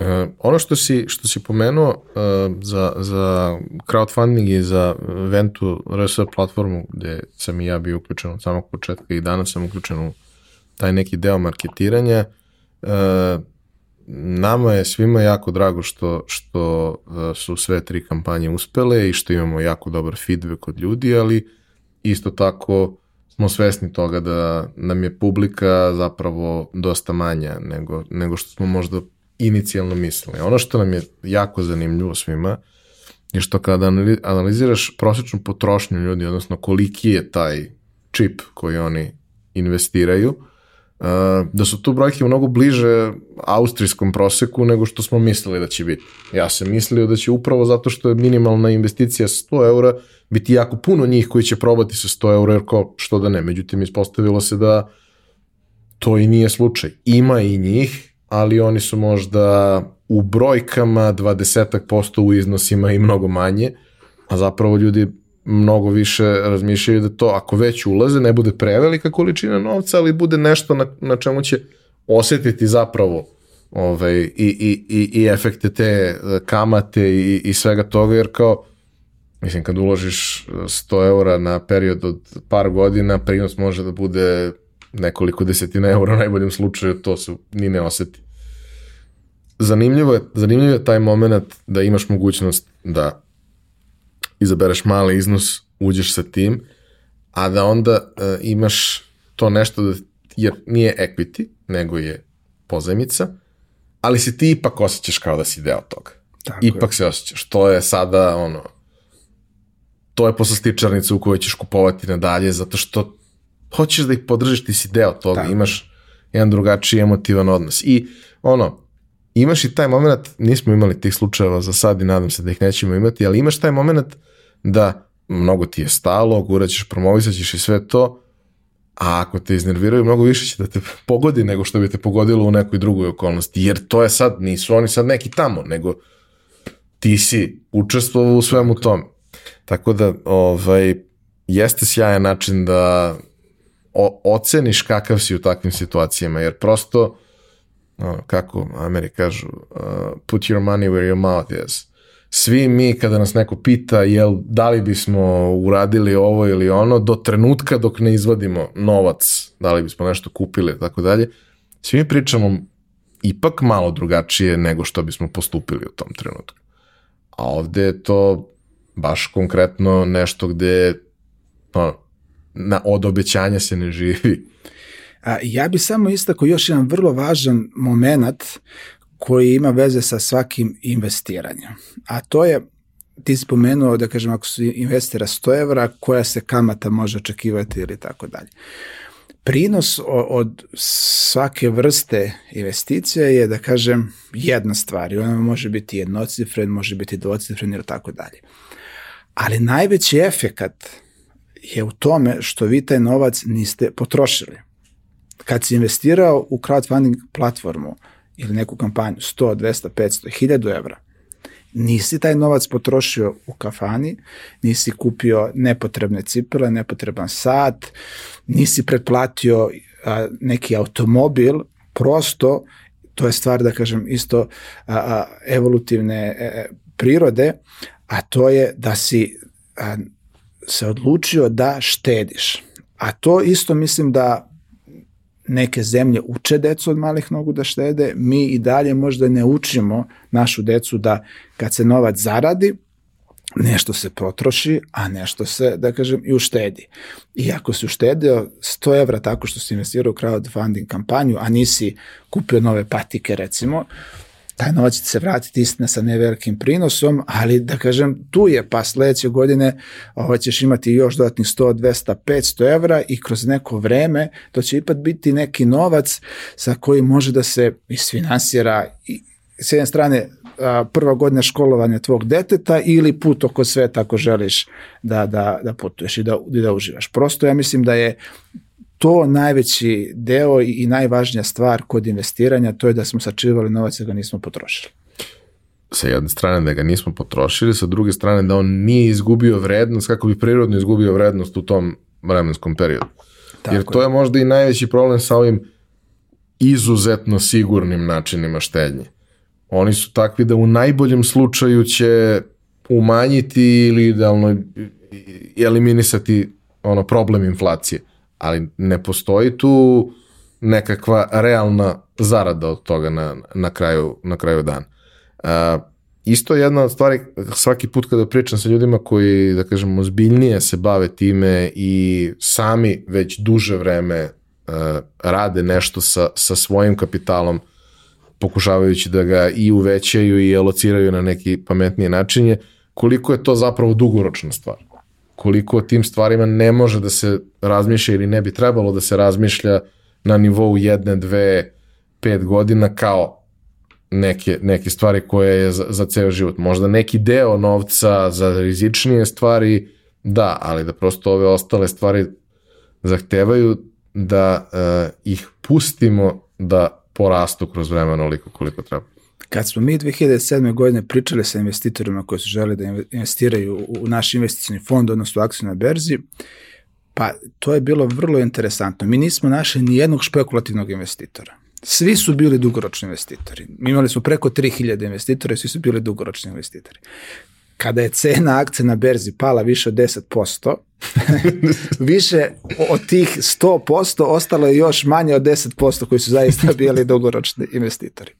E, ono što si, što si pomenuo e, za, za crowdfunding i za Ventu RS platformu gde sam i ja bio uključen od samog početka i danas sam uključen u taj neki deo marketiranja, e, nama je svima jako drago što, što uh, su sve tri kampanje uspele i što imamo jako dobar feedback od ljudi, ali isto tako smo svesni toga da nam je publika zapravo dosta manja nego, nego što smo možda inicijalno mislili. Ono što nam je jako zanimljivo svima je što kada analiziraš prosječnu potrošnju ljudi, odnosno koliki je taj čip koji oni investiraju, da su tu brojke mnogo bliže austrijskom proseku nego što smo mislili da će biti. Ja sam mislio da će upravo zato što je minimalna investicija 100 eura biti jako puno njih koji će probati sa 100 eura, jer ko što da ne. Međutim, ispostavilo se da to i nije slučaj. Ima i njih, ali oni su možda u brojkama 20% u iznosima i mnogo manje, a zapravo ljudi mnogo više razmišljaju da to, ako već ulaze, ne bude prevelika količina novca, ali bude nešto na, na čemu će osetiti zapravo ovaj, i, i, i, i efekte te e, kamate i, i svega toga, jer kao, mislim, kad uložiš 100 eura na period od par godina, prinos može da bude nekoliko desetina eura u najboljem slučaju, to se ni ne oseti. Zanimljivo je, zanimljivo je taj moment da imaš mogućnost da izabereš mali iznos, uđeš sa tim, a da onda uh, imaš to nešto da, jer nije equity, nego je pozajmica, ali se ti ipak osjećaš kao da si deo toga. Tako ipak je. se osjećaš. To je sada ono, to je poslastičarnica u kojoj ćeš kupovati nadalje, zato što hoćeš da ih podržiš, ti si deo toga, Tako. imaš jedan drugačiji emotivan odnos. I ono, imaš i taj moment, nismo imali tih slučajeva za sad i nadam se da ih nećemo imati, ali imaš taj moment da mnogo ti je stalo, guraćeš, promovisaćeš i sve to, a ako te iznerviraju, mnogo više će da te pogodi nego što bi te pogodilo u nekoj drugoj okolnosti, jer to je sad, nisu oni sad neki tamo, nego ti si učestvovao u svemu tome. Tako da, ovaj, jeste sjajan način da o, oceniš kakav si u takvim situacijama, jer prosto, kako Ameri kažu, uh, put your money where your mouth is. Svi mi kada nas neko pita jel, da li bismo uradili ovo ili ono, do trenutka dok ne izvadimo novac, da li bismo nešto kupili i tako dalje, svi mi pričamo ipak malo drugačije nego što bismo postupili u tom trenutku. A ovde je to baš konkretno nešto gde no, na, od obećanja se ne živi. A, ja bi samo istako još jedan vrlo važan moment koji ima veze sa svakim investiranjem. A to je, ti spomenuo da kažem ako se investira 100 evra, koja se kamata može očekivati ili tako dalje. Prinos od svake vrste investicije je, da kažem, jedna stvar i ona može biti jednocifren, može biti dvocifren ili tako dalje. Ali najveći efekat je u tome što vi taj novac niste potrošili. Kad si investirao u crowdfunding platformu ili neku kampanju 100, 200, 500, 1000 evra, nisi taj novac potrošio u kafani, nisi kupio nepotrebne cipele, nepotreban sat, nisi pretplatio a, neki automobil, prosto, to je stvar, da kažem, isto a, a, evolutivne e, e, prirode, a to je da si a, se odlučio da štediš. A to isto mislim da neke zemlje uče decu od malih nogu da štede, mi i dalje možda ne učimo našu decu da kad se novac zaradi, nešto se potroši, a nešto se, da kažem, i uštedi. I ako si uštedio 100 evra tako što si investirao u crowdfunding kampanju, a nisi kupio nove patike, recimo, taj novac će se vratiti istina sa nevelikim prinosom, ali da kažem tu je pa sledeće godine ovaj, ćeš imati još dodatnih 100, 200, 500 evra i kroz neko vreme to će ipak biti neki novac sa koji može da se isfinansira i s jedne strane prva godina školovanja tvog deteta ili put oko sveta ako želiš da, da, da putuješ i da, i da uživaš. Prosto ja mislim da je to najveći deo i najvažnija stvar kod investiranja, to je da smo sačivali novac da ga nismo potrošili. Sa jedne strane da ga nismo potrošili, sa druge strane da on nije izgubio vrednost, kako bi prirodno izgubio vrednost u tom vremenskom periodu. Tako Jer to je. je možda i najveći problem sa ovim izuzetno sigurnim načinima štednje. Oni su takvi da u najboljem slučaju će umanjiti ili idealno eliminisati ono problem inflacije ali ne postoji tu nekakva realna zarada od toga na, na, kraju, na kraju dana. Uh, isto jedna od stvari, svaki put kada pričam sa ljudima koji, da kažem, ozbiljnije se bave time i sami već duže vreme uh, rade nešto sa, sa svojim kapitalom, pokušavajući da ga i uvećaju i alociraju na neki pametniji način je koliko je to zapravo dugoročna stvar koliko o tim stvarima ne može da se razmišlja ili ne bi trebalo da se razmišlja na nivou jedne, dve, pet godina kao neke, neke stvari koje je za, za ceo život. Možda neki deo novca za rizičnije stvari, da, ali da prosto ove ostale stvari zahtevaju da uh, ih pustimo da porastu kroz vreme onoliko koliko treba. Kad smo mi 2007. godine pričali sa investitorima koji su želi da investiraju u naš investicijni fond, odnosno akciju na berzi, pa to je bilo vrlo interesantno. Mi nismo našli ni jednog špekulativnog investitora. Svi su bili dugoročni investitori. Mi imali smo preko 3000 investitora i svi su bili dugoročni investitori. Kada je cena akcije na berzi pala više od 10%, više od tih 100% ostalo je još manje od 10% koji su zaista bili dugoročni investitori.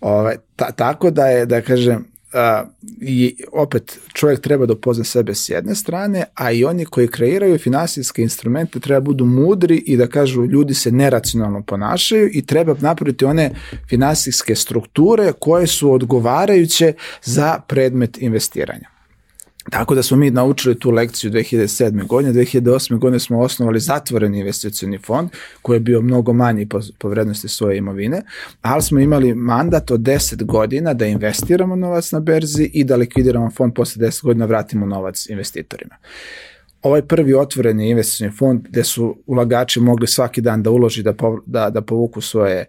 Ove, ta, tako da je, da kažem, a, i opet čovjek treba da upozna sebe s jedne strane, a i oni koji kreiraju finansijske instrumente treba budu mudri i da kažu ljudi se neracionalno ponašaju i treba napraviti one finansijske strukture koje su odgovarajuće za predmet investiranja. Tako da smo mi naučili tu lekciju 2007. godine, 2008. godine smo osnovali zatvoreni investicioni fond koji je bio mnogo manji po, po vrednosti svoje imovine, ali smo imali mandat od 10 godina da investiramo novac na berzi i da likvidiramo fond posle 10 godina vratimo novac investitorima ovaj prvi otvoreni investicioni fond gde su ulagači mogli svaki dan da uloži da, da, da povuku svoje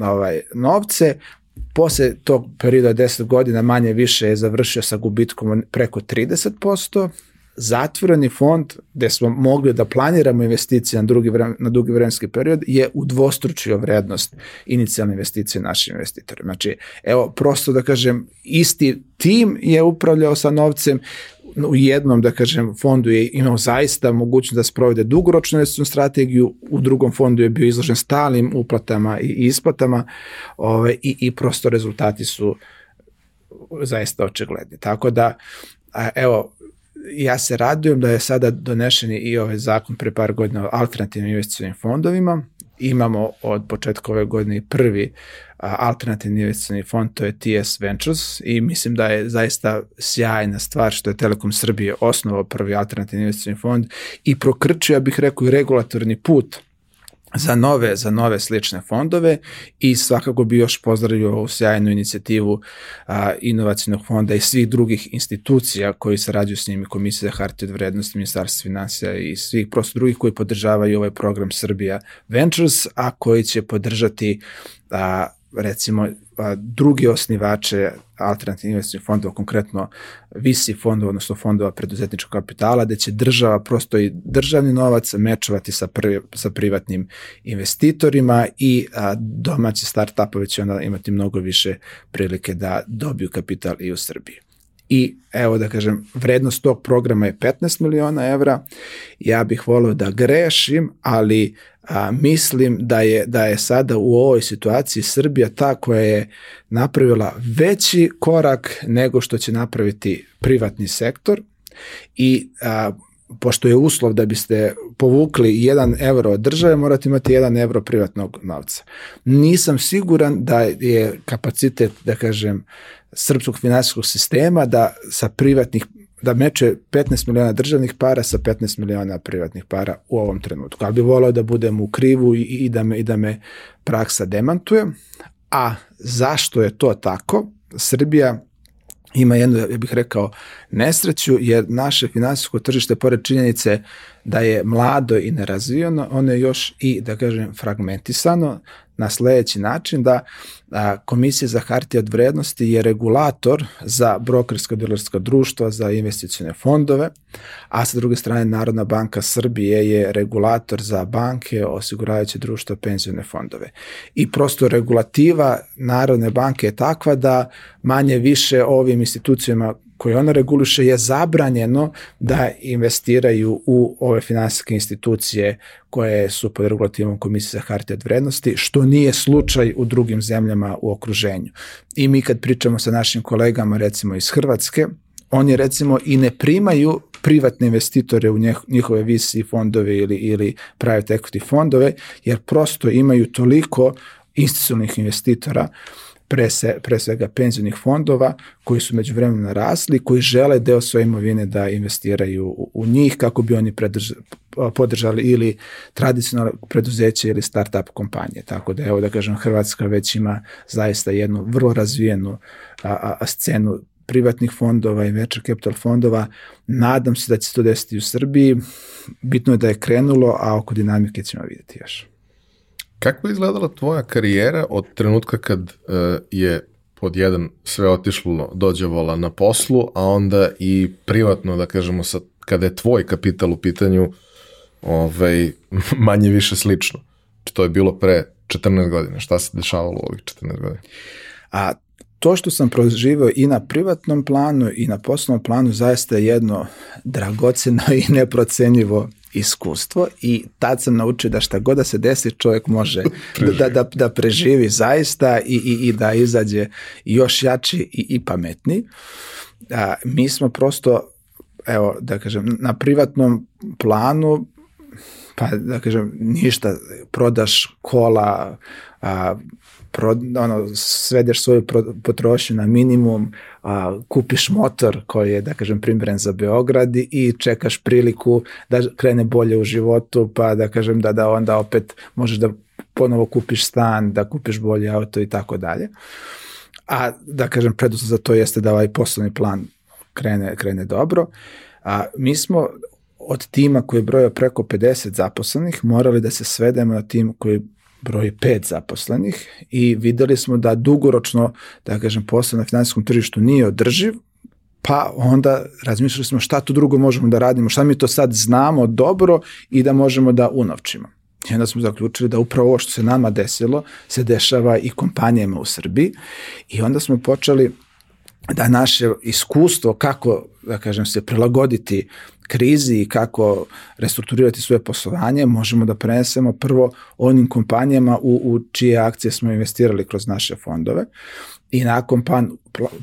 ovaj, novce, Posle tog perioda 10 godina manje više je završio sa gubitkom preko 30%, zatvoreni fond gde smo mogli da planiramo investicije na, drugi vremen, na dugi vremenski period je udvostručio vrednost inicijalne investicije našim investitorima. Znači, evo, prosto da kažem, isti tim je upravljao sa novcem, u jednom, da kažem, fondu je imao zaista mogućnost da sprovede dugoročnu investicijnu strategiju, u drugom fondu je bio izložen stalnim uplatama i isplatama ove, i, i prosto rezultati su zaista očigledni. Tako da, a, evo, ja se radujem da je sada donešen i ovaj zakon pre par godina o alternativnim investicijnim fondovima. Imamo od početka ove godine prvi alternativni investicijni fond, to je TS Ventures i mislim da je zaista sjajna stvar što je Telekom Srbije osnovao prvi alternativni investicijni fond i prokrčio, ja bih rekao, i regulatorni put za nove, za nove slične fondove i svakako bi još pozdravio ovu sjajnu inicijativu a, inovacijnog fonda i svih drugih institucija koji sarađuju s njimi, Komisija za hartije od vrednosti, Ministarstva financija i svih prosto drugih koji podržavaju ovaj program Srbija Ventures, a koji će podržati a, recimo drugi osnivače alternativnih fondova, konkretno visi fondova, odnosno fondova preduzetničkog kapitala, gde će država prosto i državni novac mečovati sa, prvi, sa privatnim investitorima i a, domaći start-upovi će onda imati mnogo više prilike da dobiju kapital i u Srbiji. I evo da kažem, vrednost tog programa je 15 miliona evra. Ja bih volio da grešim, ali a, mislim da je, da je sada u ovoj situaciji Srbija ta koja je napravila veći korak nego što će napraviti privatni sektor i a, pošto je uslov da biste povukli 1 euro od države, morate imati 1 euro privatnog novca. Nisam siguran da je kapacitet, da kažem, srpskog finansijskog sistema da sa privatnih da meče 15 miliona državnih para sa 15 miliona privatnih para u ovom trenutku. Ali bi volao da budem u krivu i, i, da me, i da me praksa demantuje. A zašto je to tako? Srbija ima jednu, ja bih rekao, nesreću, jer naše finansijsko tržište, pored činjenice da je mlado i nerazvijeno, ono je još i, da kažem, fragmentisano na sledeći način da a, Komisija za hartije od vrednosti je regulator za brokersko dilerska društva, za investicione fondove, a sa druge strane Narodna banka Srbije je regulator za banke, osiguravajuće društva, penzione fondove. I prosto regulativa Narodne banke je takva da manje više ovim institucijama koje ona reguliše je zabranjeno da investiraju u ove finansijske institucije koje su pod regulativom Komisije za hartije od vrednosti, što nije slučaj u drugim zemljama u okruženju. I mi kad pričamo sa našim kolegama recimo iz Hrvatske, oni recimo i ne primaju privatne investitore u njihove visi fondove ili, ili private equity fondove, jer prosto imaju toliko institucionalnih investitora pre, se, pre svega penzionih fondova koji su među vremenom rasli, koji žele deo svoje imovine da investiraju u, u njih kako bi oni predrž, podržali ili tradicionalne preduzeće ili start-up kompanije. Tako da evo da kažem Hrvatska već ima zaista jednu vrlo razvijenu a, a scenu privatnih fondova i venture capital fondova. Nadam se da će se to desiti u Srbiji. Bitno je da je krenulo, a oko dinamike ćemo vidjeti još. Kako je izgledala tvoja karijera od trenutka kad uh, je pod jedan sve otišlo dođe vola na poslu, a onda i privatno, da kažemo, sa, kada je tvoj kapital u pitanju, ovaj, manje više slično. Znači, to je bilo pre 14 godina. Šta se dešavalo u ovih 14 godina? A to što sam proživio i na privatnom planu i na poslovnom planu zaista je jedno dragoceno i neprocenjivo iskustvo i tad sam naučio da šta god da se desi čovjek može da, da, da preživi zaista i, i, i da izađe još jači i, i pametni. A, mi smo prosto, evo da kažem, na privatnom planu pa da kažem ništa, prodaš kola, a, pro, ono, svedeš svoju potrošnju na minimum, a, kupiš motor koji je, da kažem, primjeren za Beograd i čekaš priliku da krene bolje u životu, pa da kažem da, da onda opet možeš da ponovo kupiš stan, da kupiš bolje auto i tako dalje. A da kažem, preduslov za to jeste da ovaj poslovni plan krene, krene dobro. A, mi smo od tima koji je brojao preko 50 zaposlenih morali da se svedemo na tim koji broj 5 zaposlenih i videli smo da dugoročno, da kažem, posao na finansijskom tržištu nije održiv, pa onda razmišljali smo šta tu drugo možemo da radimo, šta mi to sad znamo dobro i da možemo da unovčimo. I onda smo zaključili da upravo ovo što se nama desilo se dešava i kompanijama u Srbiji i onda smo počeli da naše iskustvo kako da kažem se prilagoditi krizi i kako restrukturirati svoje poslovanje, možemo da prenesemo prvo onim kompanijama u, u čije akcije smo investirali kroz naše fondove i nakon, pan,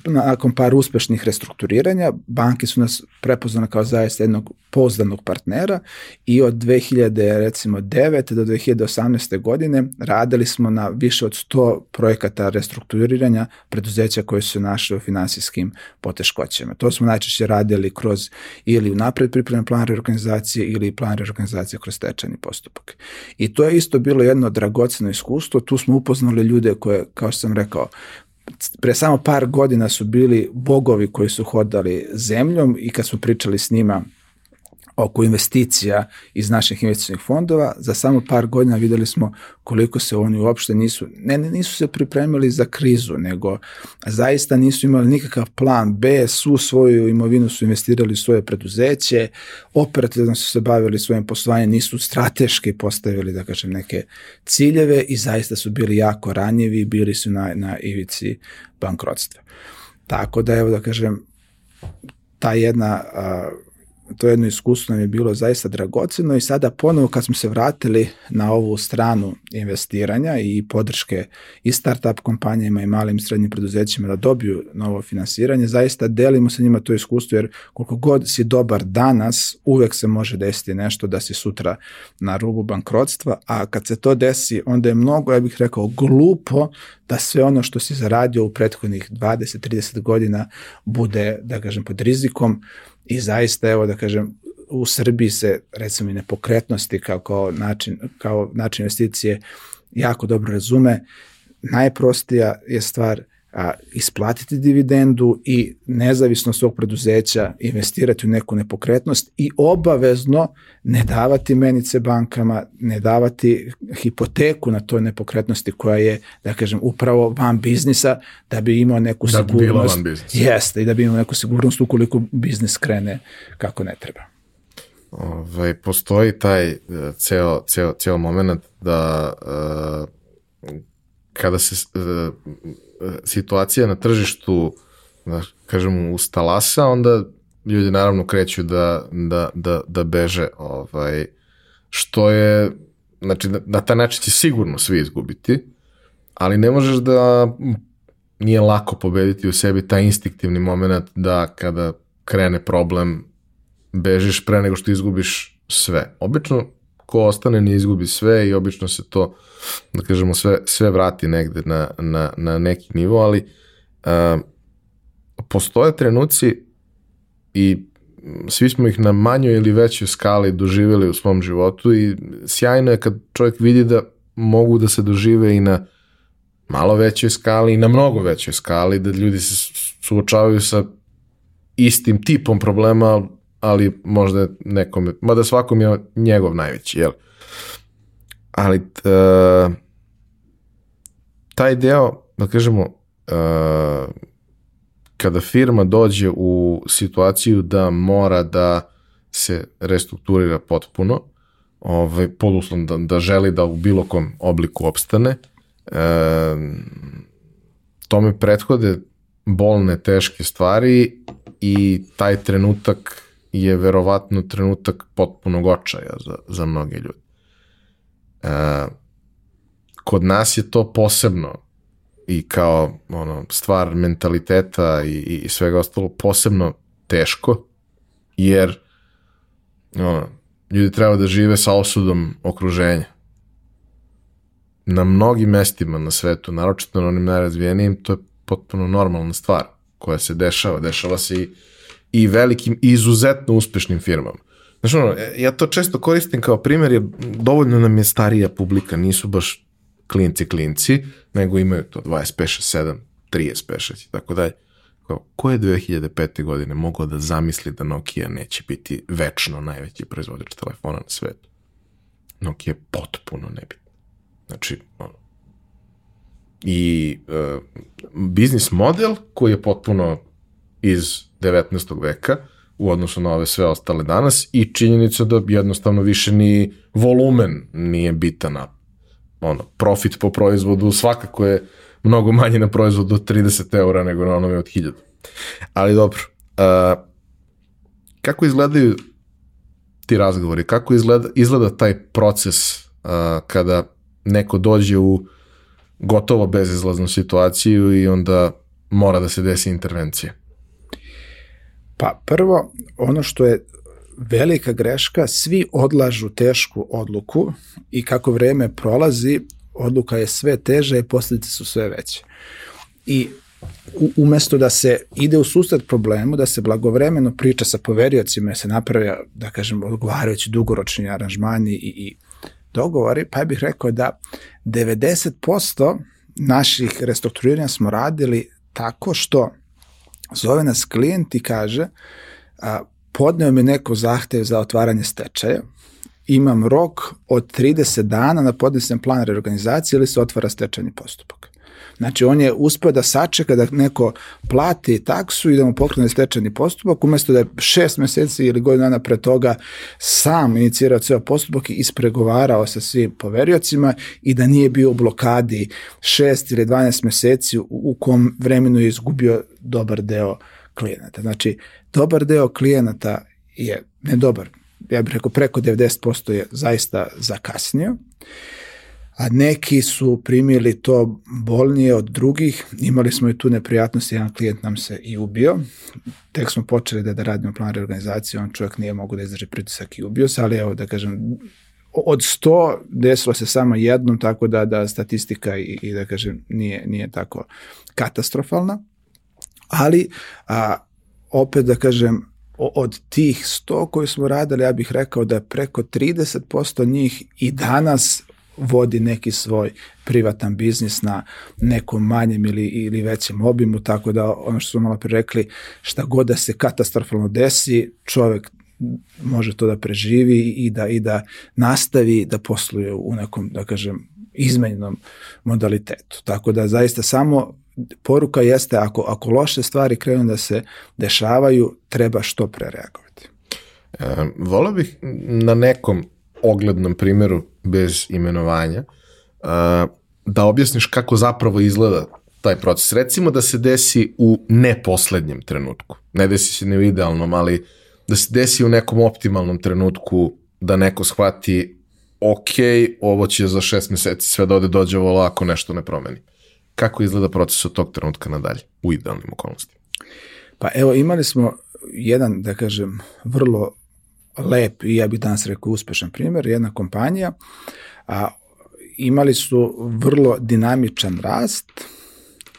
nakon par uspešnih restrukturiranja banke su nas prepoznane kao zaista jednog pouzdanog partnera i od 2000 recimo 9 do 2018. godine radili smo na više od 100 projekata restrukturiranja preduzeća koje su našle u finansijskim poteškoćama. To smo najčešće radili kroz ili napred pripremljen plan reorganizacije ili plan reorganizacije kroz stečajni postupak. I to je isto bilo jedno dragoceno iskustvo, tu smo upoznali ljude koje, kao što sam rekao, pre samo par godina su bili bogovi koji su hodali zemljom i kad smo pričali s njima oko investicija iz naših investicijnih fondova, za samo par godina videli smo koliko se oni uopšte nisu, ne, nisu se pripremili za krizu, nego zaista nisu imali nikakav plan B, su svoju imovinu su investirali u svoje preduzeće, operativno su se bavili svojim poslovanjem, nisu strateški postavili, da kažem, neke ciljeve i zaista su bili jako ranjivi, bili su na, na ivici bankrotstva. Tako da, evo da kažem, ta jedna uh, to jedno iskustvo nam je bilo zaista dragoceno i sada ponovo kad smo se vratili na ovu stranu investiranja i podrške i startup kompanijama i malim i srednjim preduzećima da dobiju novo finansiranje, zaista delimo sa njima to iskustvo jer koliko god si dobar danas, uvek se može desiti nešto da si sutra na rubu bankrotstva, a kad se to desi, onda je mnogo, ja bih rekao, glupo da sve ono što si zaradio u prethodnih 20-30 godina bude, da kažem, pod rizikom, I zaista, evo da kažem, u Srbiji se recimo i nepokretnosti kao, kao, način, kao način investicije jako dobro razume. Najprostija je stvar a, isplatiti dividendu i nezavisno svog preduzeća investirati u neku nepokretnost i obavezno ne davati menice bankama, ne davati hipoteku na toj nepokretnosti koja je, da kažem, upravo van biznisa da bi imao neku da sigurnost. Da bi bila van biznisa. Jeste, i da bi imao neku sigurnost ukoliko biznis krene kako ne treba. Ove, ovaj, postoji taj e, ceo, ceo, ceo moment da uh, kada se uh, situacija na tržištu, da kažem, ustalasa, onda ljudi naravno kreću da, da, da, da beže, ovaj, što je, znači, na, taj način će sigurno svi izgubiti, ali ne možeš da nije lako pobediti u sebi taj instinktivni moment da kada krene problem bežiš pre nego što izgubiš sve. Obično ko ostane ne izgubi sve i obično se to, da kažemo, sve, sve vrati negde na, na, na neki nivo, ali a, postoje trenuci i svi smo ih na manjoj ili većoj skali doživjeli u svom životu i sjajno je kad čovjek vidi da mogu da se dožive i na malo većoj skali i na mnogo većoj skali, da ljudi se suočavaju sa istim tipom problema, ali možda nekom, mada svakom je njegov najveći, jel? Ali uh, taj deo, da kažemo, uh, kada firma dođe u situaciju da mora da se restrukturira potpuno, ovaj, pod uslovom da, da želi da u bilo kom obliku opstane, e, tome prethode bolne, teške stvari i taj trenutak je verovatno trenutak potpunog očaja za, za mnoge ljude. E, kod nas je to posebno i kao ono, stvar mentaliteta i, i svega ostalo posebno teško, jer ono, ljudi treba da žive sa osudom okruženja. Na mnogim mestima na svetu, naročito na onim najrazvijenijim, to je potpuno normalna stvar koja se dešava. Dešava se i, i velikim, i izuzetno uspešnim firmama. Znaš, ono, ja to često koristim kao primjer, jer dovoljno nam je starija publika, nisu baš klinci klinci, nego imaju to 25, 7, 30, 6 i tako dalje. Ko je 2005. godine mogao da zamisli da Nokia neće biti večno najveći proizvođač telefona na svetu? Nokia je potpuno nebitno. Znači, ono, i uh, biznis model koji je potpuno iz 19. veka u odnosu na ove sve ostale danas i činjenica da jednostavno više ni volumen nije bitan na ono, profit po proizvodu svakako je mnogo manje na proizvodu od 30 eura nego na onome od 1000. Ali dobro, uh, kako izgledaju ti razgovori, kako izgleda, izgleda taj proces uh, kada neko dođe u gotovo bezizlaznu situaciju i onda mora da se desi intervencija? Pa prvo, ono što je velika greška, svi odlažu tešku odluku i kako vreme prolazi, odluka je sve teža i posljedice su sve veće. I umesto da se ide u susret problemu, da se blagovremeno priča sa poveriocima, da se naprave, da kažem, odgovarajući dugoročni aranžmani i, i dogovori, pa bih rekao da 90% naših restrukturiranja smo radili tako što zove nas klijent i kaže a, podneo mi neko zahtev za otvaranje stečaja, imam rok od 30 dana na podnesem plan reorganizacije ili se otvara stečajni postupak. Znači, on je uspeo da sačeka da neko plati taksu i da mu pokrene stečajni postupak, umesto da je šest meseci ili godinu dana pre toga sam inicirao ceo postupak i ispregovarao sa svim poveriocima i da nije bio u blokadi šest ili 12 meseci u, u kom vremenu je izgubio dobar deo klijenata. Znači, dobar deo klijenata je, ne dobar, ja bih rekao preko 90% je zaista zakasnio, a neki su primili to bolnije od drugih. Imali smo i tu neprijatnost, jedan klijent nam se i ubio. Tek smo počeli da, da radimo plan reorganizacije, on čovjek nije mogu da izdrži pritisak i ubio se, ali evo da kažem, od 100 desilo se samo jednom, tako da da statistika i, i da kažem nije, nije tako katastrofalna. Ali a, opet da kažem, od tih 100 koji smo radili, ja bih rekao da preko 30% njih i danas vodi neki svoj privatan biznis na nekom manjem ili, ili većem obimu, tako da ono što smo malo pre rekli, šta god da se katastrofalno desi, čovek može to da preživi i da, i da nastavi da posluje u nekom, da kažem, izmenjenom modalitetu. Tako da zaista samo poruka jeste ako, ako loše stvari krenu da se dešavaju, treba što pre reagovati. E, volio bih na nekom oglednom primjeru bez imenovanja da objasniš kako zapravo izgleda taj proces. Recimo da se desi u neposlednjem trenutku. Ne desi se ne u idealnom, ali da se desi u nekom optimalnom trenutku da neko shvati ok, ovo će za šest meseci sve da ode dođe ovo ako nešto ne promeni kako izgleda proces od tog trenutka nadalje u idealnim okolnostima? Pa evo imali smo jedan, da kažem, vrlo lep i ja bih danas rekao uspešan primjer, jedna kompanija, a, imali su vrlo dinamičan rast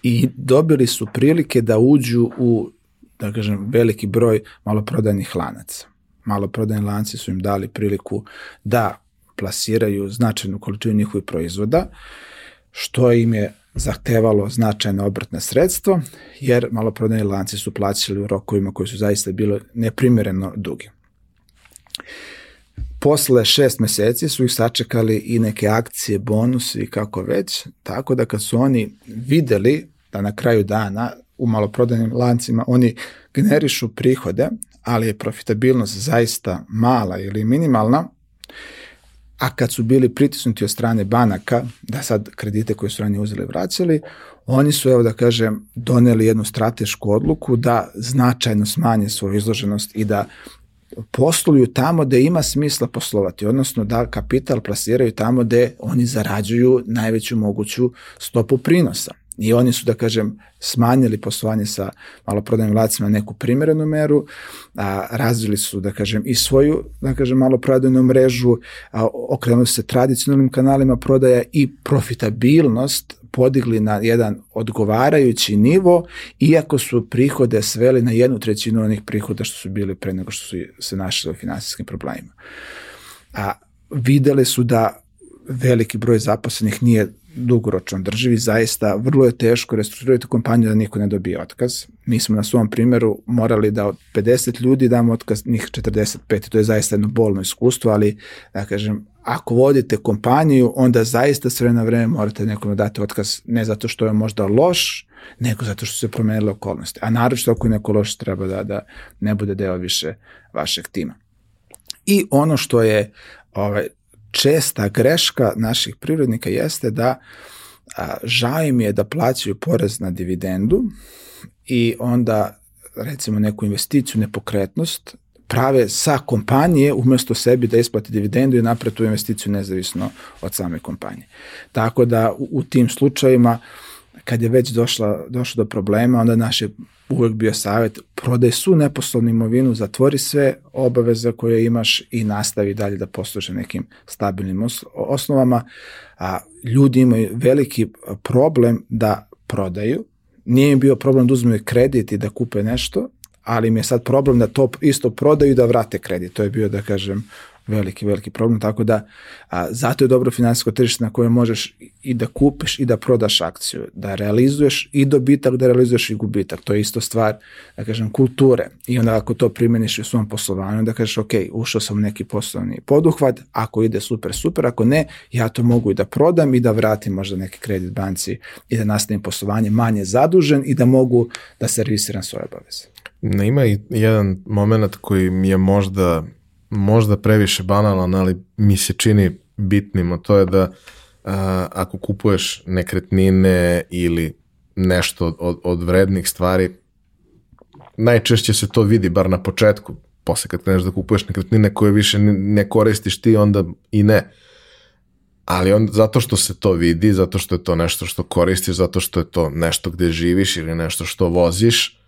i dobili su prilike da uđu u da kažem, veliki broj maloprodajnih lanaca. Maloprodajni lanci su im dali priliku da plasiraju značajnu količinu njihovih proizvoda, što im je zahtevalo značajne obrtne sredstvo, jer maloprodajni lanci su plaćali u rokovima koji su zaista bili neprimjereno dugi. Posle šest meseci su ih sačekali i neke akcije, bonusi i kako već, tako da kad su oni videli da na kraju dana u maloprodajnim lancima oni generišu prihode, ali je profitabilnost zaista mala ili minimalna, a kad su bili pritisnuti od strane banaka, da sad kredite koje su ranije uzeli vraćali, oni su, evo da kažem, doneli jednu stratešku odluku da značajno smanje svoju izloženost i da posluju tamo gde ima smisla poslovati, odnosno da kapital plasiraju tamo gde oni zarađuju najveću moguću stopu prinosa. I oni su, da kažem, smanjili poslovanje sa maloprodajnim lacima na neku primjerenu meru, a, razvili su, da kažem, i svoju, da kažem, maloprodajnu mrežu, a, okrenuli se tradicionalnim kanalima prodaja i profitabilnost podigli na jedan odgovarajući nivo, iako su prihode sveli na jednu trećinu onih prihoda što su bili pre nego što su se našli u finansijskim problemima. A videli su da veliki broj zaposlenih nije dugoročno drživi, zaista vrlo je teško restrukturirati kompaniju da niko ne dobije otkaz. Mi smo na svom primjeru morali da od 50 ljudi damo otkaz, njih 45, to je zaista jedno bolno iskustvo, ali da kažem, ako vodite kompaniju, onda zaista sve na vreme morate nekome dati otkaz, ne zato što je možda loš, nego zato što se promenile okolnosti. A naročito ako je neko loš, treba da, da ne bude deo više vašeg tima. I ono što je ovaj, česta greška naših privrednika jeste da a, žao im je da plaćaju porez na dividendu i onda recimo neku investiciju, nepokretnost, prave sa kompanije umesto sebi da isplati dividendu i napred tu investiciju nezavisno od same kompanije. Tako da u, u tim slučajima kad je već došla, došlo do problema, onda naš je uvek bio savjet, prodaj su neposlovnu imovinu, zatvori sve obaveze koje imaš i nastavi dalje da posluže nekim stabilnim osnovama. A, ljudi imaju veliki problem da prodaju, nije im bio problem da uzme kredit i da kupe nešto, ali im je sad problem da to isto prodaju i da vrate kredit. To je bio, da kažem, veliki, veliki problem, tako da a, zato je dobro finansijsko tržište na koje možeš i da kupiš i da prodaš akciju, da realizuješ i dobitak, da realizuješ i gubitak. To je isto stvar, da kažem, kulture. I onda ako to primeniš u svom poslovanju, da kažeš, ok, ušao sam u neki poslovni poduhvat, ako ide super, super, ako ne, ja to mogu i da prodam i da vratim možda neki kredit banci i da nastavim poslovanje manje zadužen i da mogu da servisiram svoje obaveze. Ima i jedan moment koji mi je možda možda previše banalan, ali mi se čini bitnim, a to je da a, ako kupuješ nekretnine ili nešto od, od vrednih stvari, najčešće se to vidi, bar na početku, posle kad kreneš da kupuješ nekretnine koje više ne koristiš ti, onda i ne. Ali on, zato što se to vidi, zato što je to nešto što koristiš, zato što je to nešto gde živiš ili nešto što voziš,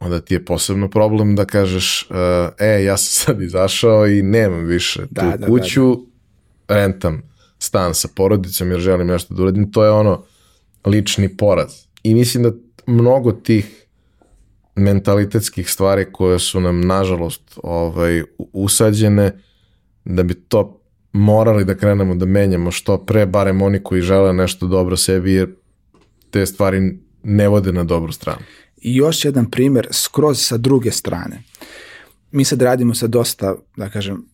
onda ti je posebno problem da kažeš uh, e, ja sam sad izašao i nemam više da, tu da, kuću, da, da. rentam stan sa porodicom jer želim nešto da uradim, to je ono lični poraz. I mislim da mnogo tih mentalitetskih stvari koje su nam nažalost ovaj, usađene, da bi to morali da krenemo da menjamo što pre, barem oni koji žele nešto dobro sebi, jer te stvari ne vode na dobru stranu. I još jedan primer skroz sa druge strane. Mi sad radimo sa dosta, da kažem,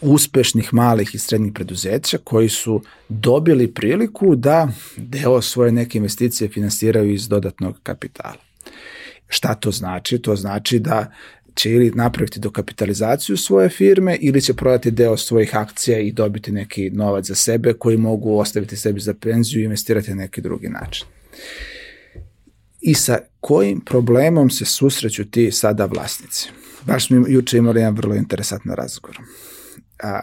uspešnih malih i srednjih preduzeća koji su dobili priliku da deo svoje neke investicije finansiraju iz dodatnog kapitala. Šta to znači? To znači da će ili napraviti dokapitalizaciju svoje firme ili će prodati deo svojih akcija i dobiti neki novac za sebe koji mogu ostaviti sebi za penziju i investirati na neki drugi način i sa kojim problemom se susreću ti sada vlasnici. Baš smo juče imali jedan vrlo interesantan razgovor. A,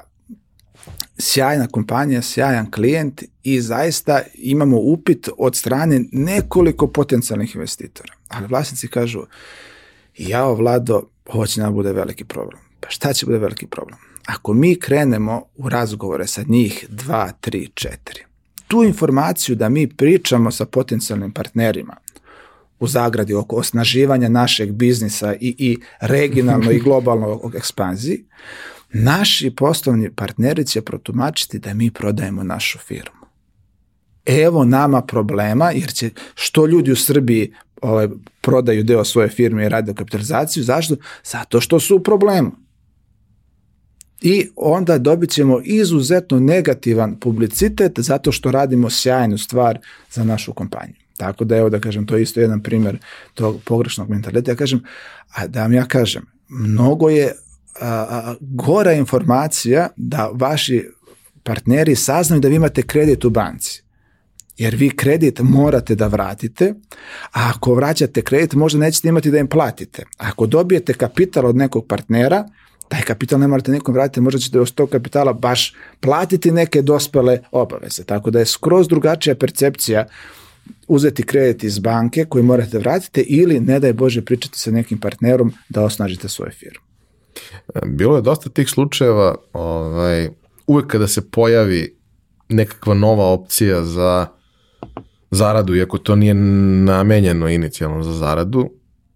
sjajna kompanija, sjajan klijent i zaista imamo upit od strane nekoliko potencijalnih investitora. Ali vlasnici kažu, jao Vlado, ovo će nam bude veliki problem. Pa šta će bude veliki problem? Ako mi krenemo u razgovore sa njih 2, 3, 4, tu informaciju da mi pričamo sa potencijalnim partnerima u zagradi oko osnaživanja našeg biznisa i, i regionalno i globalno ekspanziji, naši poslovni partneri će protumačiti da mi prodajemo našu firmu. Evo nama problema, jer će što ljudi u Srbiji ovaj, prodaju deo svoje firme i rade kapitalizaciju, zašto? Zato što su u problemu. I onda dobit ćemo izuzetno negativan publicitet zato što radimo sjajnu stvar za našu kompaniju. Tako da evo da kažem, to je isto jedan primjer tog pogrešnog mentaliteta. Ja kažem, a da vam ja kažem, mnogo je a, a, gora informacija da vaši partneri saznaju da vi imate kredit u banci. Jer vi kredit morate da vratite, a ako vraćate kredit možda nećete imati da im platite. Ako dobijete kapital od nekog partnera, taj kapital ne morate nikom vratiti, možda ćete od tog kapitala baš platiti neke dospele obaveze. Tako da je skroz drugačija percepcija uzeti kredit iz banke koji morate vratiti ili ne daj Bože pričati sa nekim partnerom da osnažite svoju firmu. Bilo je dosta tih slučajeva, ovaj, uvek kada se pojavi nekakva nova opcija za zaradu, iako to nije namenjeno inicijalno za zaradu,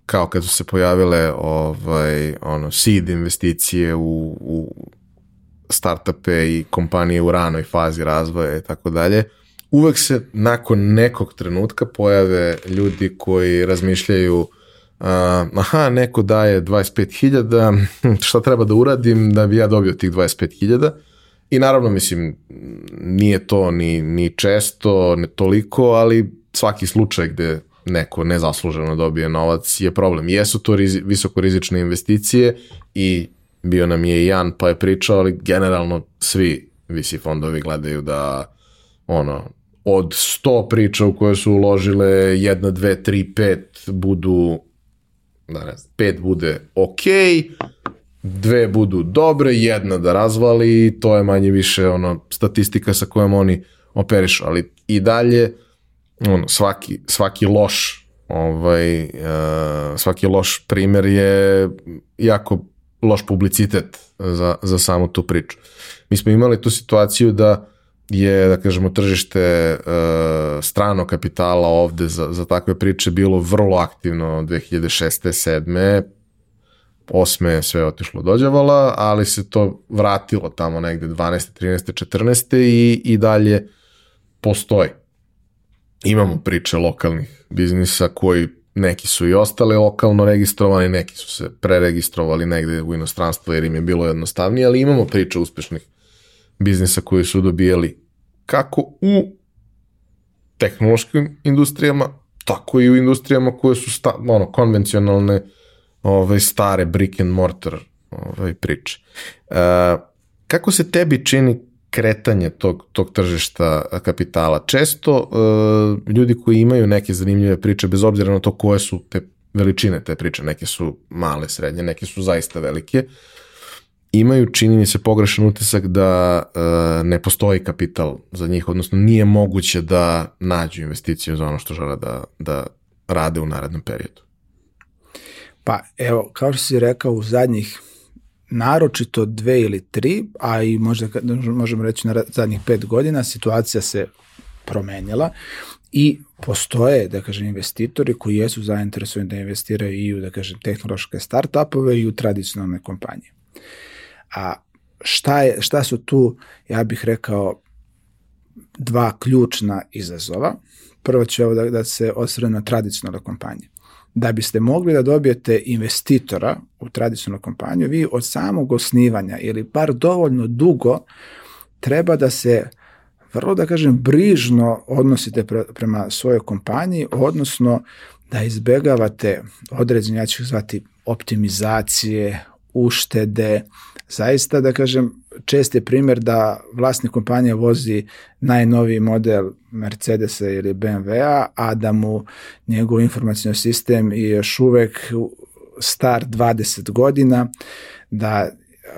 kao kad su se pojavile ovaj, ono, seed investicije u, u startupe i kompanije u ranoj fazi razvoja i tako dalje, uvek se nakon nekog trenutka pojave ljudi koji razmišljaju uh, aha, neko daje 25.000, šta treba da uradim da bi ja dobio tih 25.000 i naravno, mislim, nije to ni, ni često, ne toliko, ali svaki slučaj gde neko nezasluženo dobije novac je problem. Jesu to rizi, visoko rizične investicije i bio nam je i Jan pa je pričao, ali generalno svi visi fondovi gledaju da ono, od 100 priča u koje su uložile jedna, dve, tri, pet budu da ne znam, pet bude ok, dve budu dobre, jedna da razvali to je manje više ono statistika sa kojom oni operišu, ali i dalje ono, svaki, svaki loš ovaj, uh, svaki loš primer je jako loš publicitet za, za samu tu priču. Mi smo imali tu situaciju da je, da kažemo, tržište uh, strano kapitala ovde za, za takve priče bilo vrlo aktivno 2006. 7. Osme je sve otišlo dođavala, ali se to vratilo tamo negde 12. 13. 14. i, i dalje postoji. Imamo priče lokalnih biznisa koji neki su i ostali lokalno registrovani, neki su se preregistrovali negde u inostranstvo jer im je bilo jednostavnije, ali imamo priče uspešnih biznisa koji su dobijali kako u tehnološkim industrijama, tako i u industrijama koje su sta, ono, konvencionalne ovaj, stare brick and mortar ovaj, priče. E, kako se tebi čini kretanje tog, tog tržišta kapitala? Često e, ljudi koji imaju neke zanimljive priče, bez obzira na to koje su te veličine te priče, neke su male, srednje, neke su zaista velike, imaju, čini mi se, pogrešan utisak da e, ne postoji kapital za njih, odnosno nije moguće da nađu investiciju za ono što žele da, da rade u narednom periodu. Pa evo, kao što si rekao, u zadnjih naročito dve ili tri, a i možda možemo reći na zadnjih pet godina, situacija se promenila i postoje, da kažem, investitori koji jesu zainteresovani da investiraju i u, da kažem, tehnološke startupove i u tradicionalne kompanije. A šta, je, šta su tu, ja bih rekao, dva ključna izazova. Prvo ću evo da, da se osvrne na tradicionalne kompanije. Da biste mogli da dobijete investitora u tradicionalnu kompaniju, vi od samog osnivanja ili bar dovoljno dugo treba da se vrlo da kažem brižno odnosite pre, prema svojoj kompaniji, odnosno da izbegavate određene, ja ću zvati optimizacije, uštede, zaista da kažem čest je primjer da vlasnik kompanije vozi najnoviji model Mercedesa ili BMW-a, a da mu njegov informacijni sistem je još uvek star 20 godina, da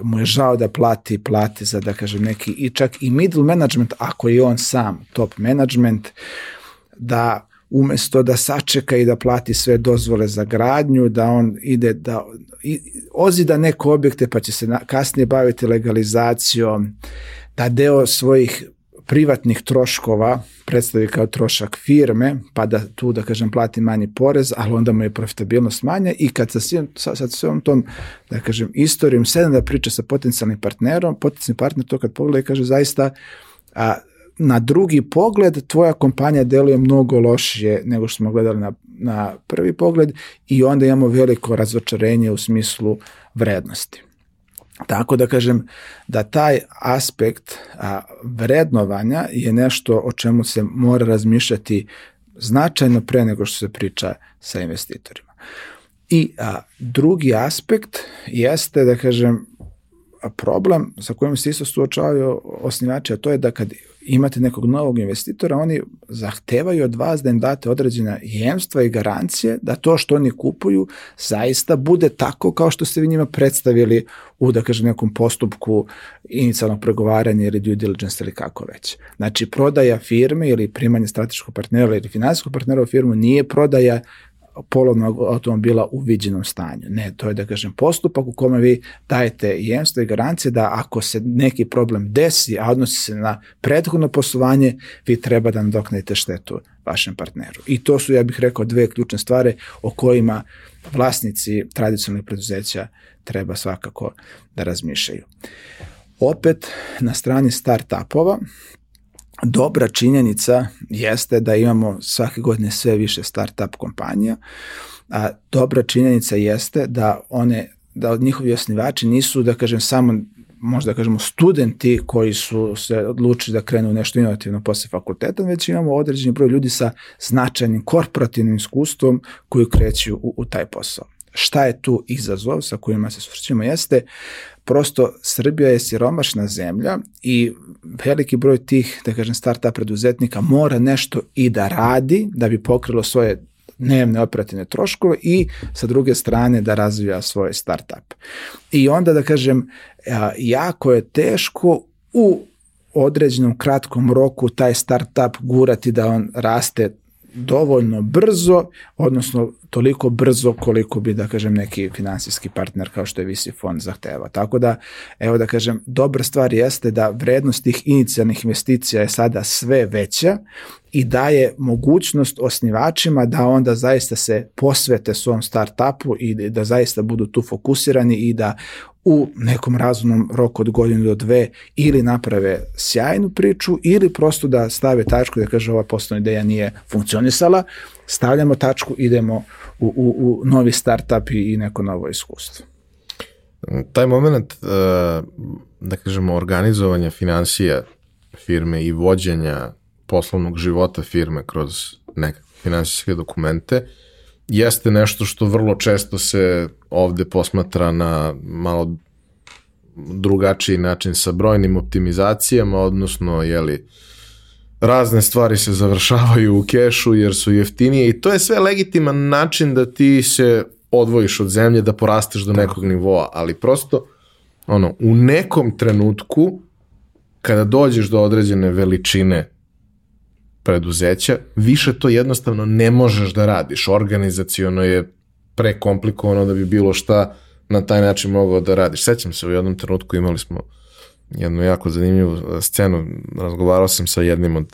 mu je žao da plati, plati za da kažem neki i čak i middle management ako je on sam top management, da umesto da sačeka i da plati sve dozvole za gradnju, da on ide da ozida neko objekte pa će se na, kasnije baviti legalizacijom, da deo svojih privatnih troškova predstavi kao trošak firme, pa da tu, da kažem, plati manji porez, ali onda mu je profitabilnost manja i kad sa, svim, sa, sa svojom tom, da kažem, istorijom sedem da priča sa potencijalnim partnerom, potencijalni partner to kad pogleda i kaže zaista a, na drugi pogled tvoja kompanija deluje mnogo lošije nego što smo gledali na, na prvi pogled i onda imamo veliko razočarenje u smislu vrednosti. Tako da kažem da taj aspekt a, vrednovanja je nešto o čemu se mora razmišljati značajno pre nego što se priča sa investitorima. I a, drugi aspekt jeste da kažem problem sa kojim se isto suočavaju osnivači, a to je da kad imate nekog novog investitora, oni zahtevaju od vas da im date određena jemstva i garancije da to što oni kupuju zaista bude tako kao što ste vi njima predstavili u, da kažem, nekom postupku inicijalnog pregovaranja ili due diligence ili kako već. Znači, prodaja firme ili primanje strateškog partnera ili finansijskog partnera u firmu nije prodaja polovnog automobila u viđenom stanju. Ne, to je da kažem postupak u kome vi dajete jemstvo i garancije da ako se neki problem desi, a odnosi se na prethodno poslovanje, vi treba da nadoknadite štetu vašem partneru. I to su, ja bih rekao, dve ključne stvari o kojima vlasnici tradicionalnih preduzeća treba svakako da razmišljaju. Opet, na strani start-upova, dobra činjenica jeste da imamo svake godine sve više start-up kompanija, a dobra činjenica jeste da one da njihovi osnivači nisu, da kažem, samo možda da kažemo studenti koji su se odlučili da krenu nešto inovativno posle fakulteta, već imamo određeni broj ljudi sa značajnim korporativnim iskustvom koji kreću u, u taj posao. Šta je tu izazov sa kojima se susrećemo jeste prosto Srbija je siromašna zemlja i veliki broj tih, da kažem, startup preduzetnika mora nešto i da radi da bi pokrilo svoje dnevne operativne troškove i sa druge strane da razvija svoj startup. I onda da kažem, jako je teško u određenom kratkom roku taj startup gurati da on raste dovoljno brzo, odnosno toliko brzo koliko bi, da kažem, neki finansijski partner kao što je Visi fond zahteva. Tako da, evo da kažem, dobra stvar jeste da vrednost tih inicijalnih investicija je sada sve veća i daje mogućnost osnivačima da onda zaista se posvete svom startupu i da zaista budu tu fokusirani i da u nekom razumnom roku od godinu do dve ili naprave sjajnu priču ili prosto da stave tačku da kaže ova poslovna ideja nije funkcionisala, stavljamo tačku, idemo u, u, u novi startup i, i neko novo iskustvo. Taj moment, e, da kažemo, organizovanja financija firme i vođenja poslovnog života firme kroz neke finansijske dokumente jeste nešto što vrlo često se ovde posmatra na malo drugačiji način sa brojnim optimizacijama, odnosno, jeli, razne stvari se završavaju u kešu jer su jeftinije i to je sve legitiman način da ti se odvojiš od zemlje, da porasteš do nekog nivoa, ali prosto ono, u nekom trenutku kada dođeš do određene veličine preduzeća, više to jednostavno ne možeš da radiš. Organizaciono je prekomplikovano da bi bilo šta na taj način mogao da radiš. Sećam se u jednom trenutku imali smo jednu jako zanimljivu scenu. Razgovarao sam sa jednim od,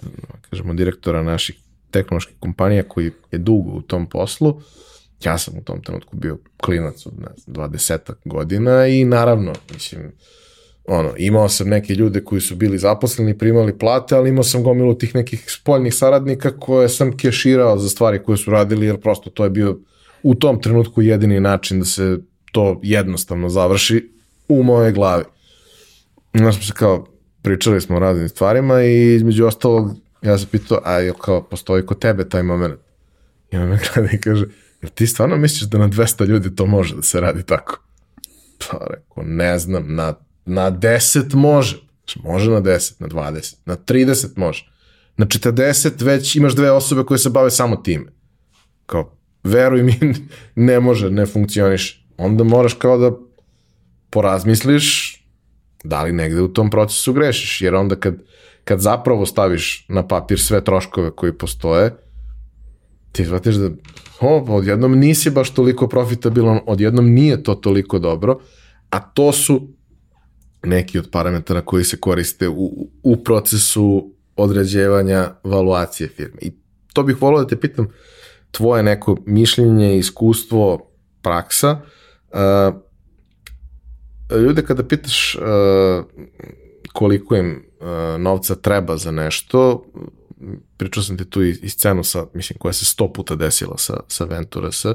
kažemo, direktora naših tehnoloških kompanija koji je dugo u tom poslu. Ja sam u tom trenutku bio klinac od ne znam, 20 godina i naravno, mislim, ono, imao sam neke ljude koji su bili zaposleni, primali plate, ali imao sam gomilu tih nekih spoljnih saradnika koje sam keširao za stvari koje su radili, jer prosto to je bio u tom trenutku jedini način da se to jednostavno završi u moje glavi. Znaš, se kao, pričali smo o raznim stvarima i između ostalog, ja sam pitao, a je kao, postoji kod tebe taj moment? I on me gleda i kaže, jel ti stvarno misliš da na 200 ljudi to može da se radi tako? Pa rekao, ne znam, na Na 10 može. Znači, može na 10, na 20, na 30 može. Na 40 već imaš dve osobe koje se bave samo time. Kao, veruj mi, ne može, ne funkcioniš. Onda moraš kao da porazmisliš da li negde u tom procesu grešiš, jer onda kad, kad zapravo staviš na papir sve troškove koji postoje, ti shvatiš da o, odjednom nisi baš toliko profitabilan, odjednom nije to toliko dobro, a to su neki od parametara koji se koriste u, u procesu određevanja valuacije firme. I to bih volio da te pitam, tvoje neko mišljenje, iskustvo, praksa, ljude kada pitaš koliko im novca treba za nešto, pričao sam ti tu i, i scenu sa, mislim, koja se sto puta desila sa, sa Venturas,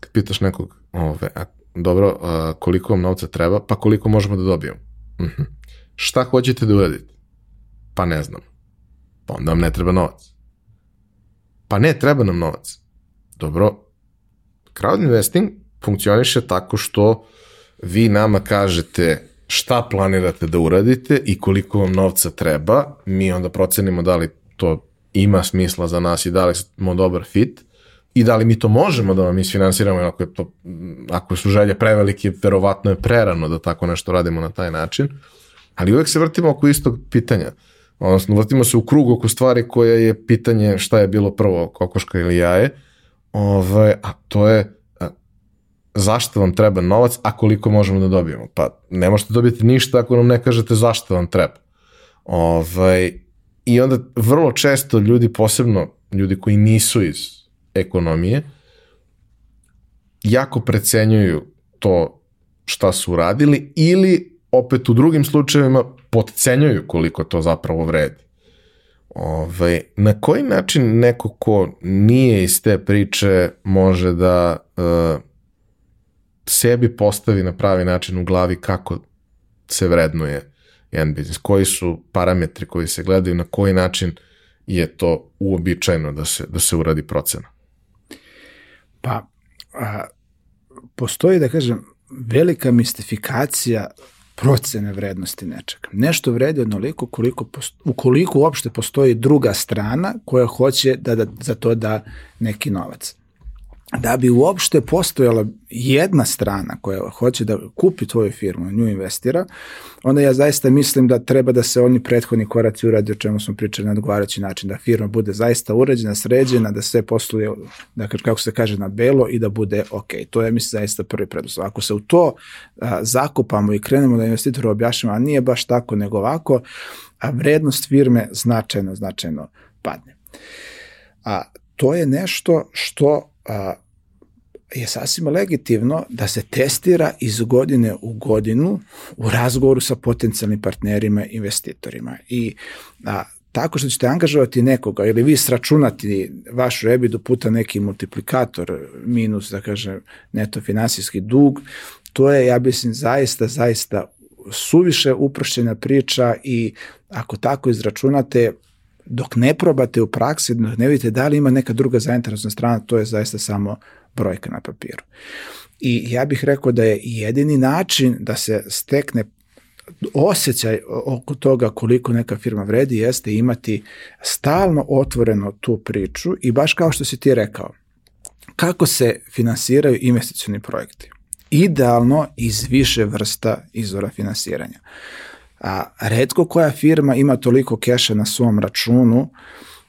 kad pitaš nekog, ove, a, dobro, a, koliko vam novca treba, pa koliko možemo da dobijemo. Mhm. Šta hoćete da uradite? Pa ne znam. Pa onda vam ne treba novac. Pa ne, treba nam novac. Dobro, crowd investing funkcioniše tako što vi nama kažete šta planirate da uradite i koliko vam novca treba, mi onda procenimo da li to ima smisla za nas i da li smo dobar fit i da li mi to možemo da vam isfinansiramo, ako, je to, ako su želje prevelike, verovatno je prerano da tako nešto radimo na taj način, ali uvek se vrtimo oko istog pitanja. Odnosno, vrtimo se u krug oko stvari koja je pitanje šta je bilo prvo, kokoška ili jaje, Ove, a to je zašto vam treba novac, a koliko možemo da dobijemo. Pa ne možete dobiti ništa ako nam ne kažete zašto vam treba. Ovaj, I onda vrlo često ljudi, posebno ljudi koji nisu iz ekonomije, jako precenjuju to šta su uradili ili opet u drugim slučajevima podcenjuju koliko to zapravo vredi. Ove, na koji način neko ko nije iz te priče može da uh, sebi postavi na pravi način u glavi kako se vrednuje jedan biznis, koji su parametri koji se gledaju, na koji način je to uobičajeno da se, da se uradi procena? Pa, a, postoji, da kažem, velika mistifikacija procene vrednosti nečega. Nešto vredi onoliko koliko ukoliko uopšte postoji druga strana koja hoće da, da za to da neki novac da bi uopšte postojala jedna strana koja hoće da kupi tvoju firmu, nju investira, onda ja zaista mislim da treba da se oni prethodni koraci uradi o čemu smo pričali na odgovarajući način, da firma bude zaista uređena, sređena, da sve posluje, da kako se kaže, na belo i da bude ok. To je, mislim, zaista prvi preduslov. Ako se u to a, zakupamo i krenemo da investitoru objašnjamo, a nije baš tako nego ovako, a vrednost firme značajno, značajno padne. A to je nešto što a, je sasvim legitimno da se testira iz godine u godinu u razgovoru sa potencijalnim partnerima, investitorima. I a, tako što ćete angažovati nekoga ili vi sračunati vašu ebidu puta neki multiplikator minus, da kažem, neto finansijski dug, to je, ja mislim, zaista, zaista suviše uprošćena priča i ako tako izračunate, dok ne probate u praksi, dok ne vidite da li ima neka druga zainteresna strana, to je zaista samo brojka na papiru. I ja bih rekao da je jedini način da se stekne osjećaj oko toga koliko neka firma vredi jeste imati stalno otvoreno tu priču i baš kao što si ti rekao, kako se finansiraju investicioni projekti. Idealno iz više vrsta izvora finansiranja. A redko koja firma ima toliko keša na svom računu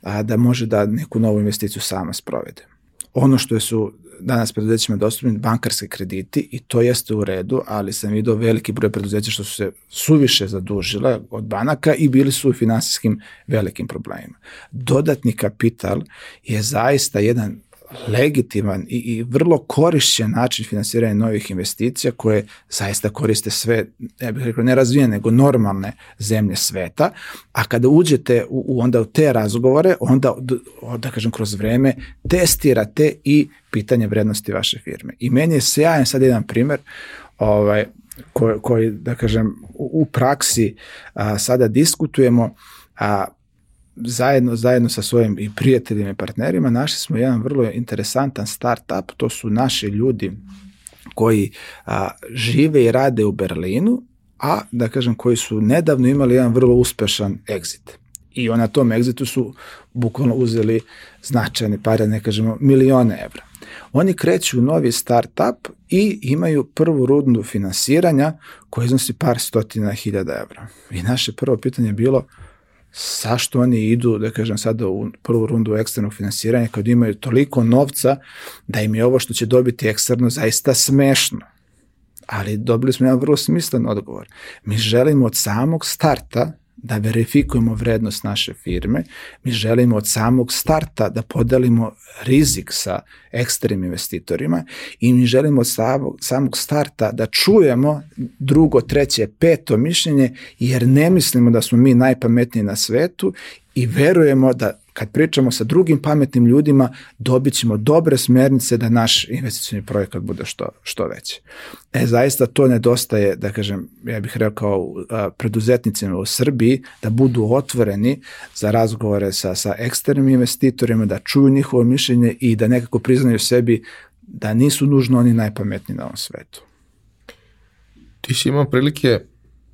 a, da može da neku novu investiciju sama sprovede. Ono što su danas preduzećima dostupni bankarski krediti i to jeste u redu, ali sam vidio veliki broj preduzeća što su se suviše zadužile od banaka i bili su u finansijskim velikim problemima. Dodatni kapital je zaista jedan legitiman i, i vrlo korišćen način finansiranja novih investicija koje zaista koriste sve, ja bih rekao ne razvijene, nego normalne zemlje sveta, a kada uđete u, u onda u te razgovore, onda, da kažem, kroz vreme testirate i pitanje vrednosti vaše firme. I meni je sjajan sad jedan primer, ovaj, koji, koji da kažem, u, u praksi a, sada diskutujemo, a zajedno, zajedno sa svojim i prijateljima i partnerima našli smo jedan vrlo interesantan startup, to su naši ljudi koji a, žive i rade u Berlinu, a da kažem koji su nedavno imali jedan vrlo uspešan exit. I na tom exitu su bukvalno uzeli značajne pare, ne kažemo milione evra. Oni kreću u novi startup i imaju prvu rundu finansiranja koja iznosi par stotina hiljada evra. I naše prvo pitanje je bilo Sašto oni idu, da kažem sada u prvu rundu eksternog finansiranja kad imaju toliko novca da im je ovo što će dobiti eksterno zaista smešno. Ali dobili smo jedan vrlo smislen odgovor. Mi želimo od samog starta da verifikujemo vrednost naše firme, mi želimo od samog starta da podelimo rizik sa eksternim investitorima i mi želimo od samog, samog starta da čujemo drugo, treće, peto mišljenje jer ne mislimo da smo mi najpametniji na svetu i verujemo da kad pričamo sa drugim pametnim ljudima, dobit ćemo dobre smernice da naš investicijni projekat bude što, što veći. E, zaista to nedostaje, da kažem, ja bih rekao preduzetnicima u Srbiji, da budu otvoreni za razgovore sa, sa eksternim investitorima, da čuju njihovo mišljenje i da nekako priznaju sebi da nisu nužno oni najpametniji na ovom svetu. Ti si imao prilike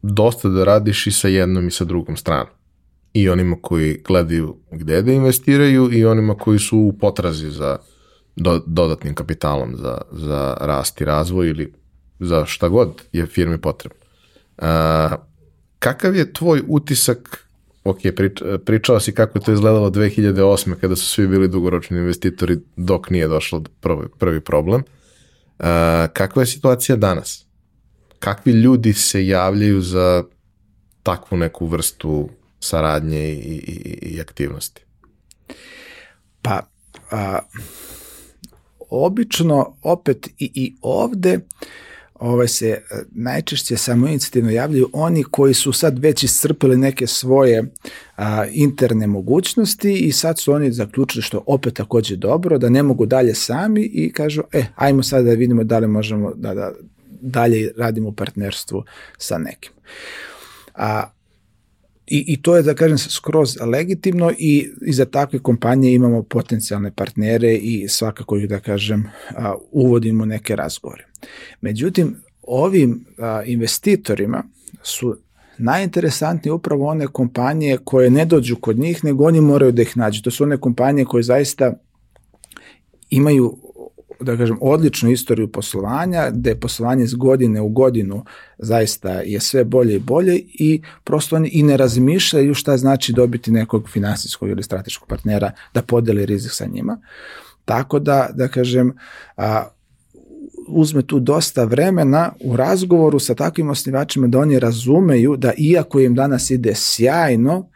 dosta da radiš i sa jednom i sa drugom stranom i onima koji gledaju gde da investiraju i onima koji su u potrazi za do, dodatnim kapitalom za, za rast i razvoj ili za šta god je firmi potrebno. A, kakav je tvoj utisak ok, prič, pričao si kako je to izgledalo 2008. kada su svi bili dugoročni investitori dok nije došlo prvi, prvi problem. A, kakva je situacija danas? Kakvi ljudi se javljaju za takvu neku vrstu saradnje i, i, i aktivnosti? Pa, a, obično opet i, i ovde ovaj se e, najčešće samo inicijativno javljaju oni koji su sad već iscrpili neke svoje a, interne mogućnosti i sad su oni zaključili što opet takođe dobro, da ne mogu dalje sami i kažu, e, ajmo sad da vidimo da li možemo da, da dalje radimo u partnerstvu sa nekim. A, I, I to je, da kažem, skroz legitimno i, i za takve kompanije imamo potencijalne partnere i svakako ih, da kažem, a, uvodimo neke razgovore. Međutim, ovim a, investitorima su najinteresantnije upravo one kompanije koje ne dođu kod njih, nego oni moraju da ih nađu. To su one kompanije koje zaista imaju da kažem, odličnu istoriju poslovanja, gde poslovanje iz godine u godinu zaista je sve bolje i bolje i prosto oni i ne razmišljaju šta znači dobiti nekog finansijskog ili strateškog partnera da podeli rizik sa njima. Tako da, da kažem, a, uzme tu dosta vremena u razgovoru sa takvim osnivačima da oni razumeju da iako im danas ide sjajno,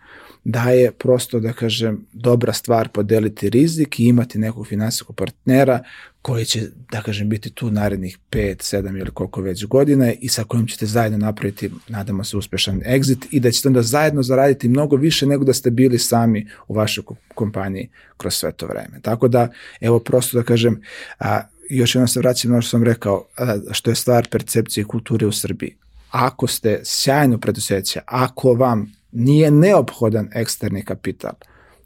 da je prosto, da kažem, dobra stvar podeliti rizik i imati nekog finansijskog partnera koji će, da kažem, biti tu narednih 5, 7 ili koliko već godina i sa kojim ćete zajedno napraviti, nadamo se, uspešan exit i da ćete onda zajedno zaraditi mnogo više nego da ste bili sami u vašoj kompaniji kroz sve to vreme. Tako da, evo, prosto da kažem, a, još jednom se vraćam na što sam rekao, a, što je stvar percepcije kulture u Srbiji. Ako ste sjajno preduzeće, ako vam nije neophodan eksterni kapital,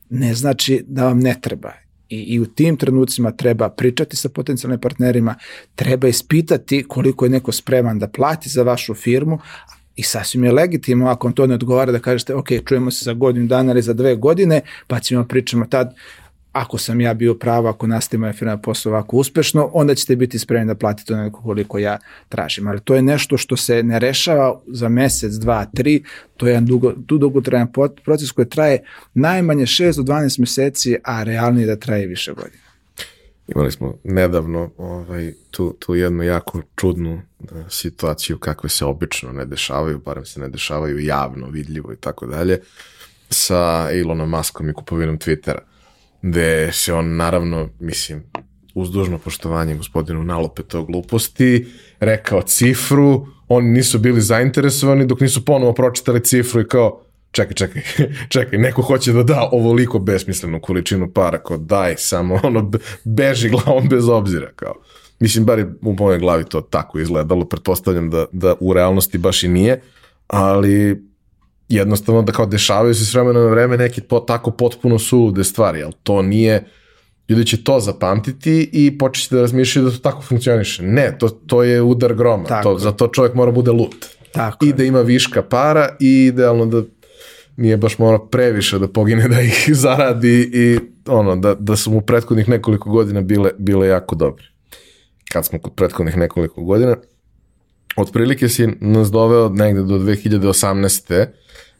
ne znači da vam ne treba. I, I u tim trenucima treba pričati sa potencijalnim partnerima, treba ispitati koliko je neko spreman da plati za vašu firmu, i sasvim je legitimno ako vam to ne odgovara da kažete ok, čujemo se za godinu dana ili za dve godine, pa ćemo pričamo tad ako sam ja bio pravo, ako nastavi moja firma posao ovako uspešno, onda ćete biti spremni da platite onako koliko ja tražim. Ali to je nešto što se ne rešava za mesec, dva, tri, to je jedan dugo, tu dugotrajan proces koji traje najmanje 6 do 12 meseci, a realnije da traje više godina. Imali smo nedavno ovaj, tu, tu jednu jako čudnu da, situaciju kakve se obično ne dešavaju, barem se ne dešavaju javno, vidljivo i tako dalje, sa Elonom Muskom i kupovinom Twittera gde se on naravno, mislim, uz dužno poštovanje gospodinu nalopeto gluposti, rekao cifru, oni nisu bili zainteresovani dok nisu ponovo pročitali cifru i kao, čekaj, čekaj, čekaj, neko hoće da da ovoliko besmislenu količinu para, kao daj samo, ono, beži glavom bez obzira, kao. Mislim, bar je u mojoj glavi to tako izgledalo, pretpostavljam da, da u realnosti baš i nije, ali jednostavno da kao dešavaju se s vremena na vreme neke po, tako potpuno sulude stvari, ali to nije, ljudi će to zapamtiti i počeće da razmišljaju da to tako funkcioniše. Ne, to, to je udar groma, tako. to, za to čovjek mora bude lut. Tako I je. da ima viška para i idealno da nije baš mora previše da pogine da ih zaradi i ono, da, da su mu prethodnih nekoliko godina bile, bile jako dobre. Kad smo kod prethodnih nekoliko godina, otprilike si nas doveo negde do 2018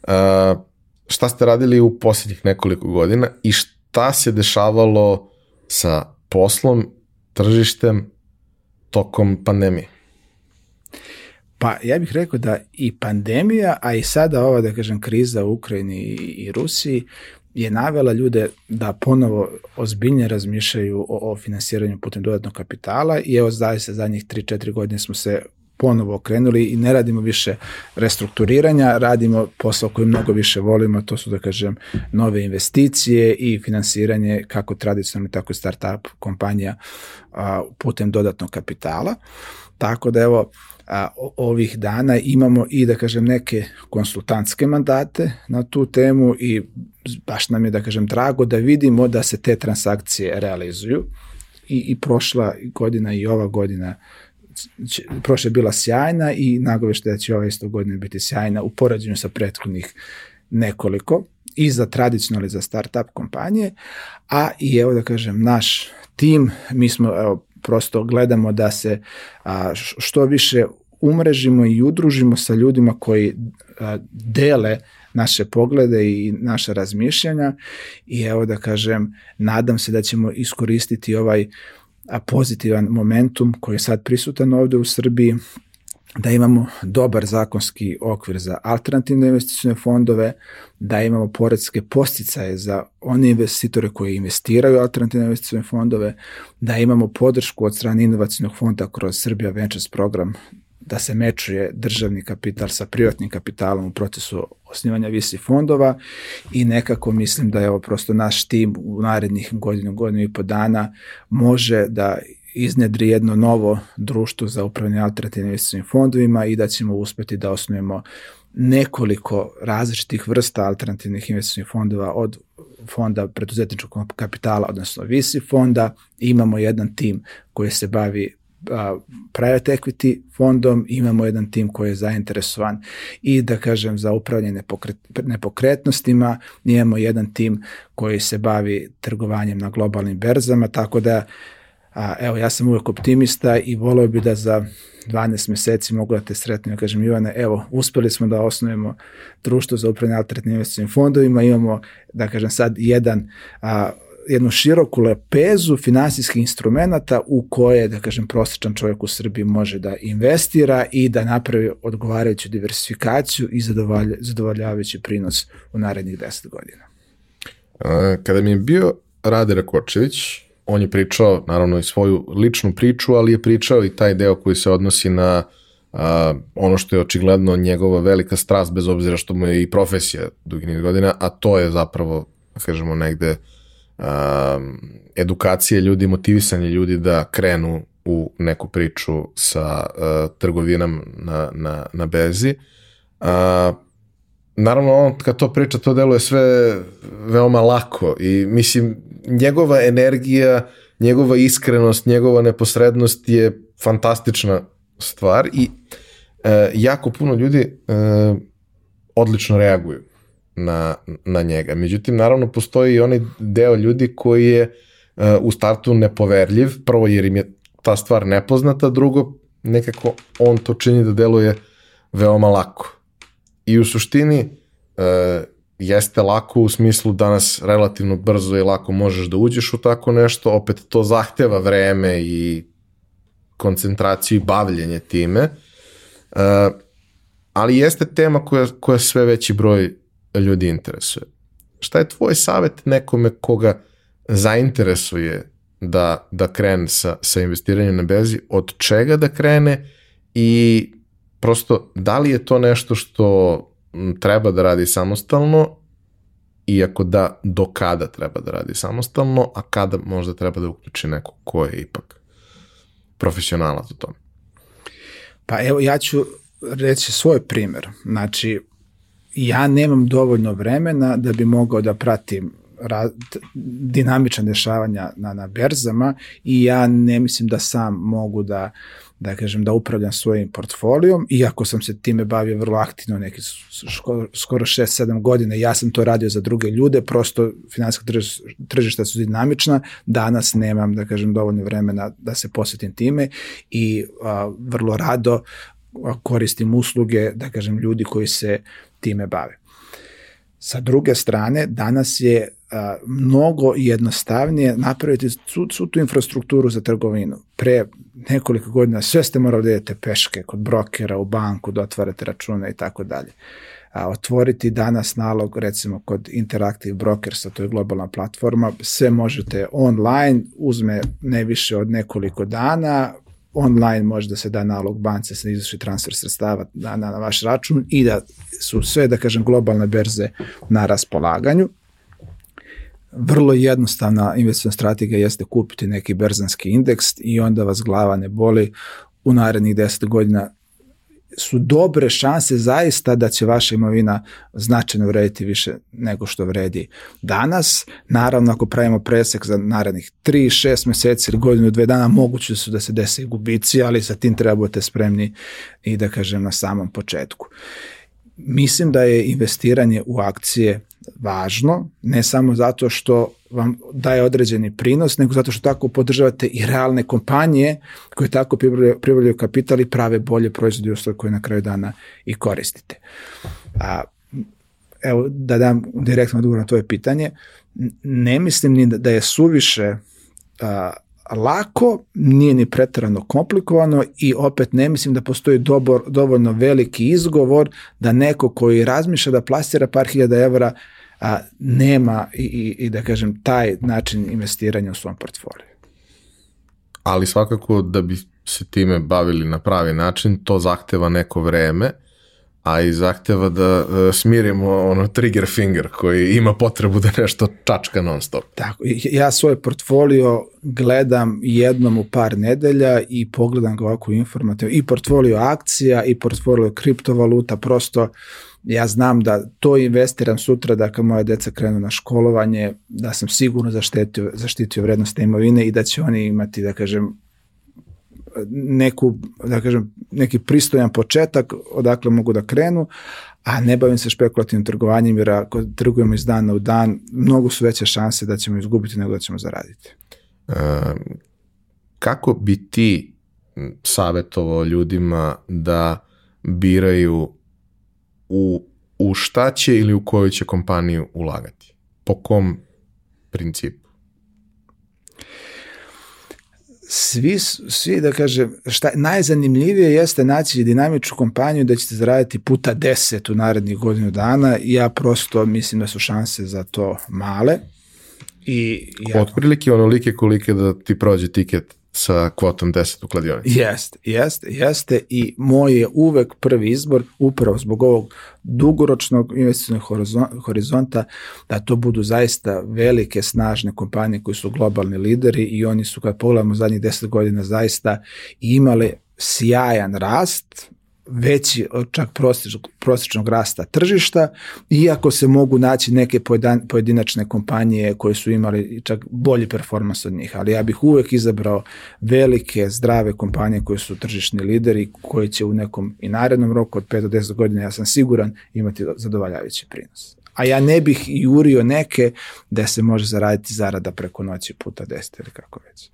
Uh, šta ste radili u posljednjih nekoliko godina i šta se dešavalo sa poslom, tržištem tokom pandemije? Pa ja bih rekao da i pandemija, a i sada ova, da kažem, kriza u Ukrajini i Rusiji je navela ljude da ponovo ozbiljnije razmišljaju o, o finansiranju putem dodatnog kapitala i evo zaista zadnjih 3-4 godine smo se ponovo okrenuli i ne radimo više restrukturiranja, radimo posao koji mnogo više volimo, to su da kažem nove investicije i finansiranje kako tradicionalno tako i startup kompanija a, putem dodatnog kapitala. Tako da evo a, ovih dana imamo i da kažem neke konsultantske mandate na tu temu i baš nam je da kažem drago da vidimo da se te transakcije realizuju i, i prošla godina i ova godina je bila sjajna i nagovešta da će ova isto godina biti sjajna u porađenju sa prethodnih nekoliko i za tradicionalne za startup kompanije, a i evo da kažem naš tim, mi smo evo, prosto gledamo da se a, što više umrežimo i udružimo sa ljudima koji a, dele naše poglede i naše razmišljanja. I evo da kažem, nadam se da ćemo iskoristiti ovaj pozitivan momentum koji je sad prisutan ovde u Srbiji, da imamo dobar zakonski okvir za alternativne investicijne fondove, da imamo poredske posticaje za one investitore koji investiraju u alternativne investicijne fondove, da imamo podršku od strane inovacijnog fonda kroz Srbija Ventures program da se mečuje državni kapital sa privatnim kapitalom u procesu osnivanja visi fondova i nekako mislim da je ovo prosto naš tim u narednih godinu, godinu i po dana može da iznedri jedno novo društvo za upravljanje alternativnim investicijnim fondovima i da ćemo uspeti da osnujemo nekoliko različitih vrsta alternativnih investicijnih fondova od fonda preduzetničkog kapitala, odnosno VC fonda. Imamo jedan tim koji se bavi private equity fondom, imamo jedan tim koji je zainteresovan i da kažem za upravljanje nepokret, nepokretnostima, imamo jedan tim koji se bavi trgovanjem na globalnim berzama, tako da a, evo ja sam uvek optimista i volio bi da za 12 meseci mogu da te sretnem, ja kažem Ivane, evo, uspeli smo da osnovimo društvo za upravljanje alternativnim investicijnim fondovima, imamo, da kažem sad, jedan a, jednu široku lepezu finansijskih instrumenta u koje, da kažem, prosječan čovjek u Srbiji može da investira i da napravi odgovarajuću diversifikaciju i zadovoljavajući prinos u narednih 10 godina. Kada mi je bio Rade Rakočević, on je pričao, naravno, i svoju ličnu priču, ali je pričao i taj deo koji se odnosi na a, ono što je očigledno njegova velika strast, bez obzira što mu je i profesija dugi niz godina, a to je zapravo, da kažemo, negde uh, um, edukacije ljudi, motivisanje ljudi da krenu u neku priču sa uh, trgovinom na, na, na bezi. Uh, naravno, on kad to priča, to deluje sve veoma lako i mislim, njegova energija, njegova iskrenost, njegova neposrednost je fantastična stvar i uh, jako puno ljudi uh, odlično reaguju na, na njega. Međutim, naravno, postoji i onaj deo ljudi koji je uh, u startu nepoverljiv, prvo jer im je ta stvar nepoznata, drugo, nekako on to čini da deluje veoma lako. I u suštini uh, jeste lako u smislu danas relativno brzo i lako možeš da uđeš u tako nešto, opet to zahteva vreme i koncentraciju i bavljenje time, uh, ali jeste tema koja, koja sve veći broj ljudi interesuje. Šta je tvoj savjet nekome koga zainteresuje da, da krene sa, sa investiranjem na berzi, od čega da krene i prosto da li je to nešto što treba da radi samostalno iako da do kada treba da radi samostalno, a kada možda treba da uključi neko ko je ipak profesionalac u tome. Pa evo, ja ću reći svoj primer. Znači, ja nemam dovoljno vremena da bi mogao da pratim ra, dinamična dešavanja na, na berzama i ja ne mislim da sam mogu da da kažem da upravljam svojim portfolijom, iako sam se time bavio vrlo aktivno neki skoro 6-7 godina, ja sam to radio za druge ljude, prosto finansijska tržišta su dinamična, danas nemam, da kažem, dovoljno vremena da se posvetim time i a, vrlo rado koristim usluge, da kažem, ljudi koji se time bave. Sa druge strane, danas je a, mnogo jednostavnije napraviti svu, svu tu infrastrukturu za trgovinu. Pre nekoliko godina sve ste morali da idete peške kod brokera, u banku, da otvarate račune i tako dalje. A, otvoriti danas nalog, recimo kod Interactive Brokersa, to je globalna platforma, sve možete online, uzme ne više od nekoliko dana, online može da se da nalog banci, da se izvrši transfer sredstava na, na, na vaš račun i da su sve, da kažem, globalne berze na raspolaganju. Vrlo jednostavna investicijna strategija jeste kupiti neki berzanski indeks i onda vas glava ne boli u narednih 10 godina su dobre šanse zaista da će vaša imovina značajno vrediti više nego što vredi danas. Naravno, ako pravimo presek za narednih 3, 6 meseci ili godinu, dve dana, moguće su da se desi gubici, ali sa tim treba budete spremni i da kažem na samom početku. Mislim da je investiranje u akcije važno, ne samo zato što vam daje određeni prinos, nego zato što tako podržavate i realne kompanije koje tako pribavljaju kapital i prave bolje proizvode i uslovi koje na kraju dana i koristite. A, evo, da dam direktno odgovor na tvoje pitanje, ne mislim ni da je suviše a, lako, nije ni pretarano komplikovano i opet ne mislim da postoji dobor, dovoljno veliki izgovor da neko koji razmišlja da plasira par hiljada evra a, nema i, i, i da kažem taj način investiranja u svom portfoliju. Ali svakako da bi se time bavili na pravi način, to zahteva neko vreme, a i zahteva da uh, smirimo ono trigger finger koji ima potrebu da nešto čačka non stop. Tako, ja svoj portfolio gledam jednom u par nedelja i pogledam ga ovako informativno i portfolio akcija i portfolio kriptovaluta, prosto ja znam da to investiram sutra da kad moje deca krenu na školovanje, da sam sigurno zaštitio, zaštitio vrednost imovine i da će oni imati, da kažem, neku, da kažem, neki pristojan početak odakle mogu da krenu, a ne bavim se špekulativnim trgovanjem jer ako trgujemo iz dana u dan, mnogo su veće šanse da ćemo izgubiti nego da ćemo zaraditi. E, kako bi ti savjetovao ljudima da biraju u, u šta će ili u koju će kompaniju ulagati? Po kom principu? svi, svi da kažem, šta, najzanimljivije jeste naći dinamičnu kompaniju da ćete zaraditi puta 10 u narednih godinu dana i ja prosto mislim da su šanse za to male. I ja... Otprilike onolike kolike da ti prođe tiket sa kvotom 10 u kladionici. Jeste, jeste, jeste i moj je uvek prvi izbor upravo zbog ovog dugoročnog investicijnog horizonta da to budu zaista velike, snažne kompanije koji su globalni lideri i oni su kad pogledamo zadnjih 10 godina zaista imale sjajan rast, veći od čak prosječnog, prosječnog rasta tržišta, iako se mogu naći neke pojedinačne kompanije koje su imali čak bolji performans od njih, ali ja bih uvek izabrao velike, zdrave kompanije koje su tržišni lideri, koji će u nekom i narednom roku od 5 do 10 godina, ja sam siguran, imati zadovoljavajući prinos. A ja ne bih jurio neke da se može zaraditi zarada preko noći puta 10 ili kako već.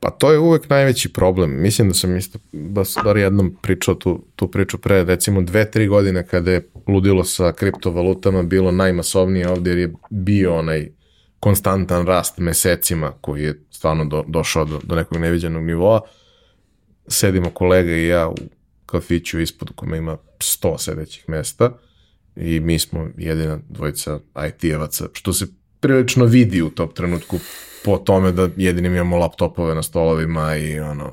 Pa to je uvek najveći problem. Mislim da sam isto, bas, bar jednom pričao tu, tu priču pre, recimo dve, tri godine kada je ludilo sa kriptovalutama bilo najmasovnije ovde jer je bio onaj konstantan rast mesecima koji je stvarno do, došao do, do nekog neviđenog nivoa. Sedimo kolega i ja u kafiću ispod kome ima 100 sedećih mesta i mi smo jedina dvojica IT-evaca, što se prilično vidi u tom trenutku po tome da jedinim imamo laptopove na stolovima i ono,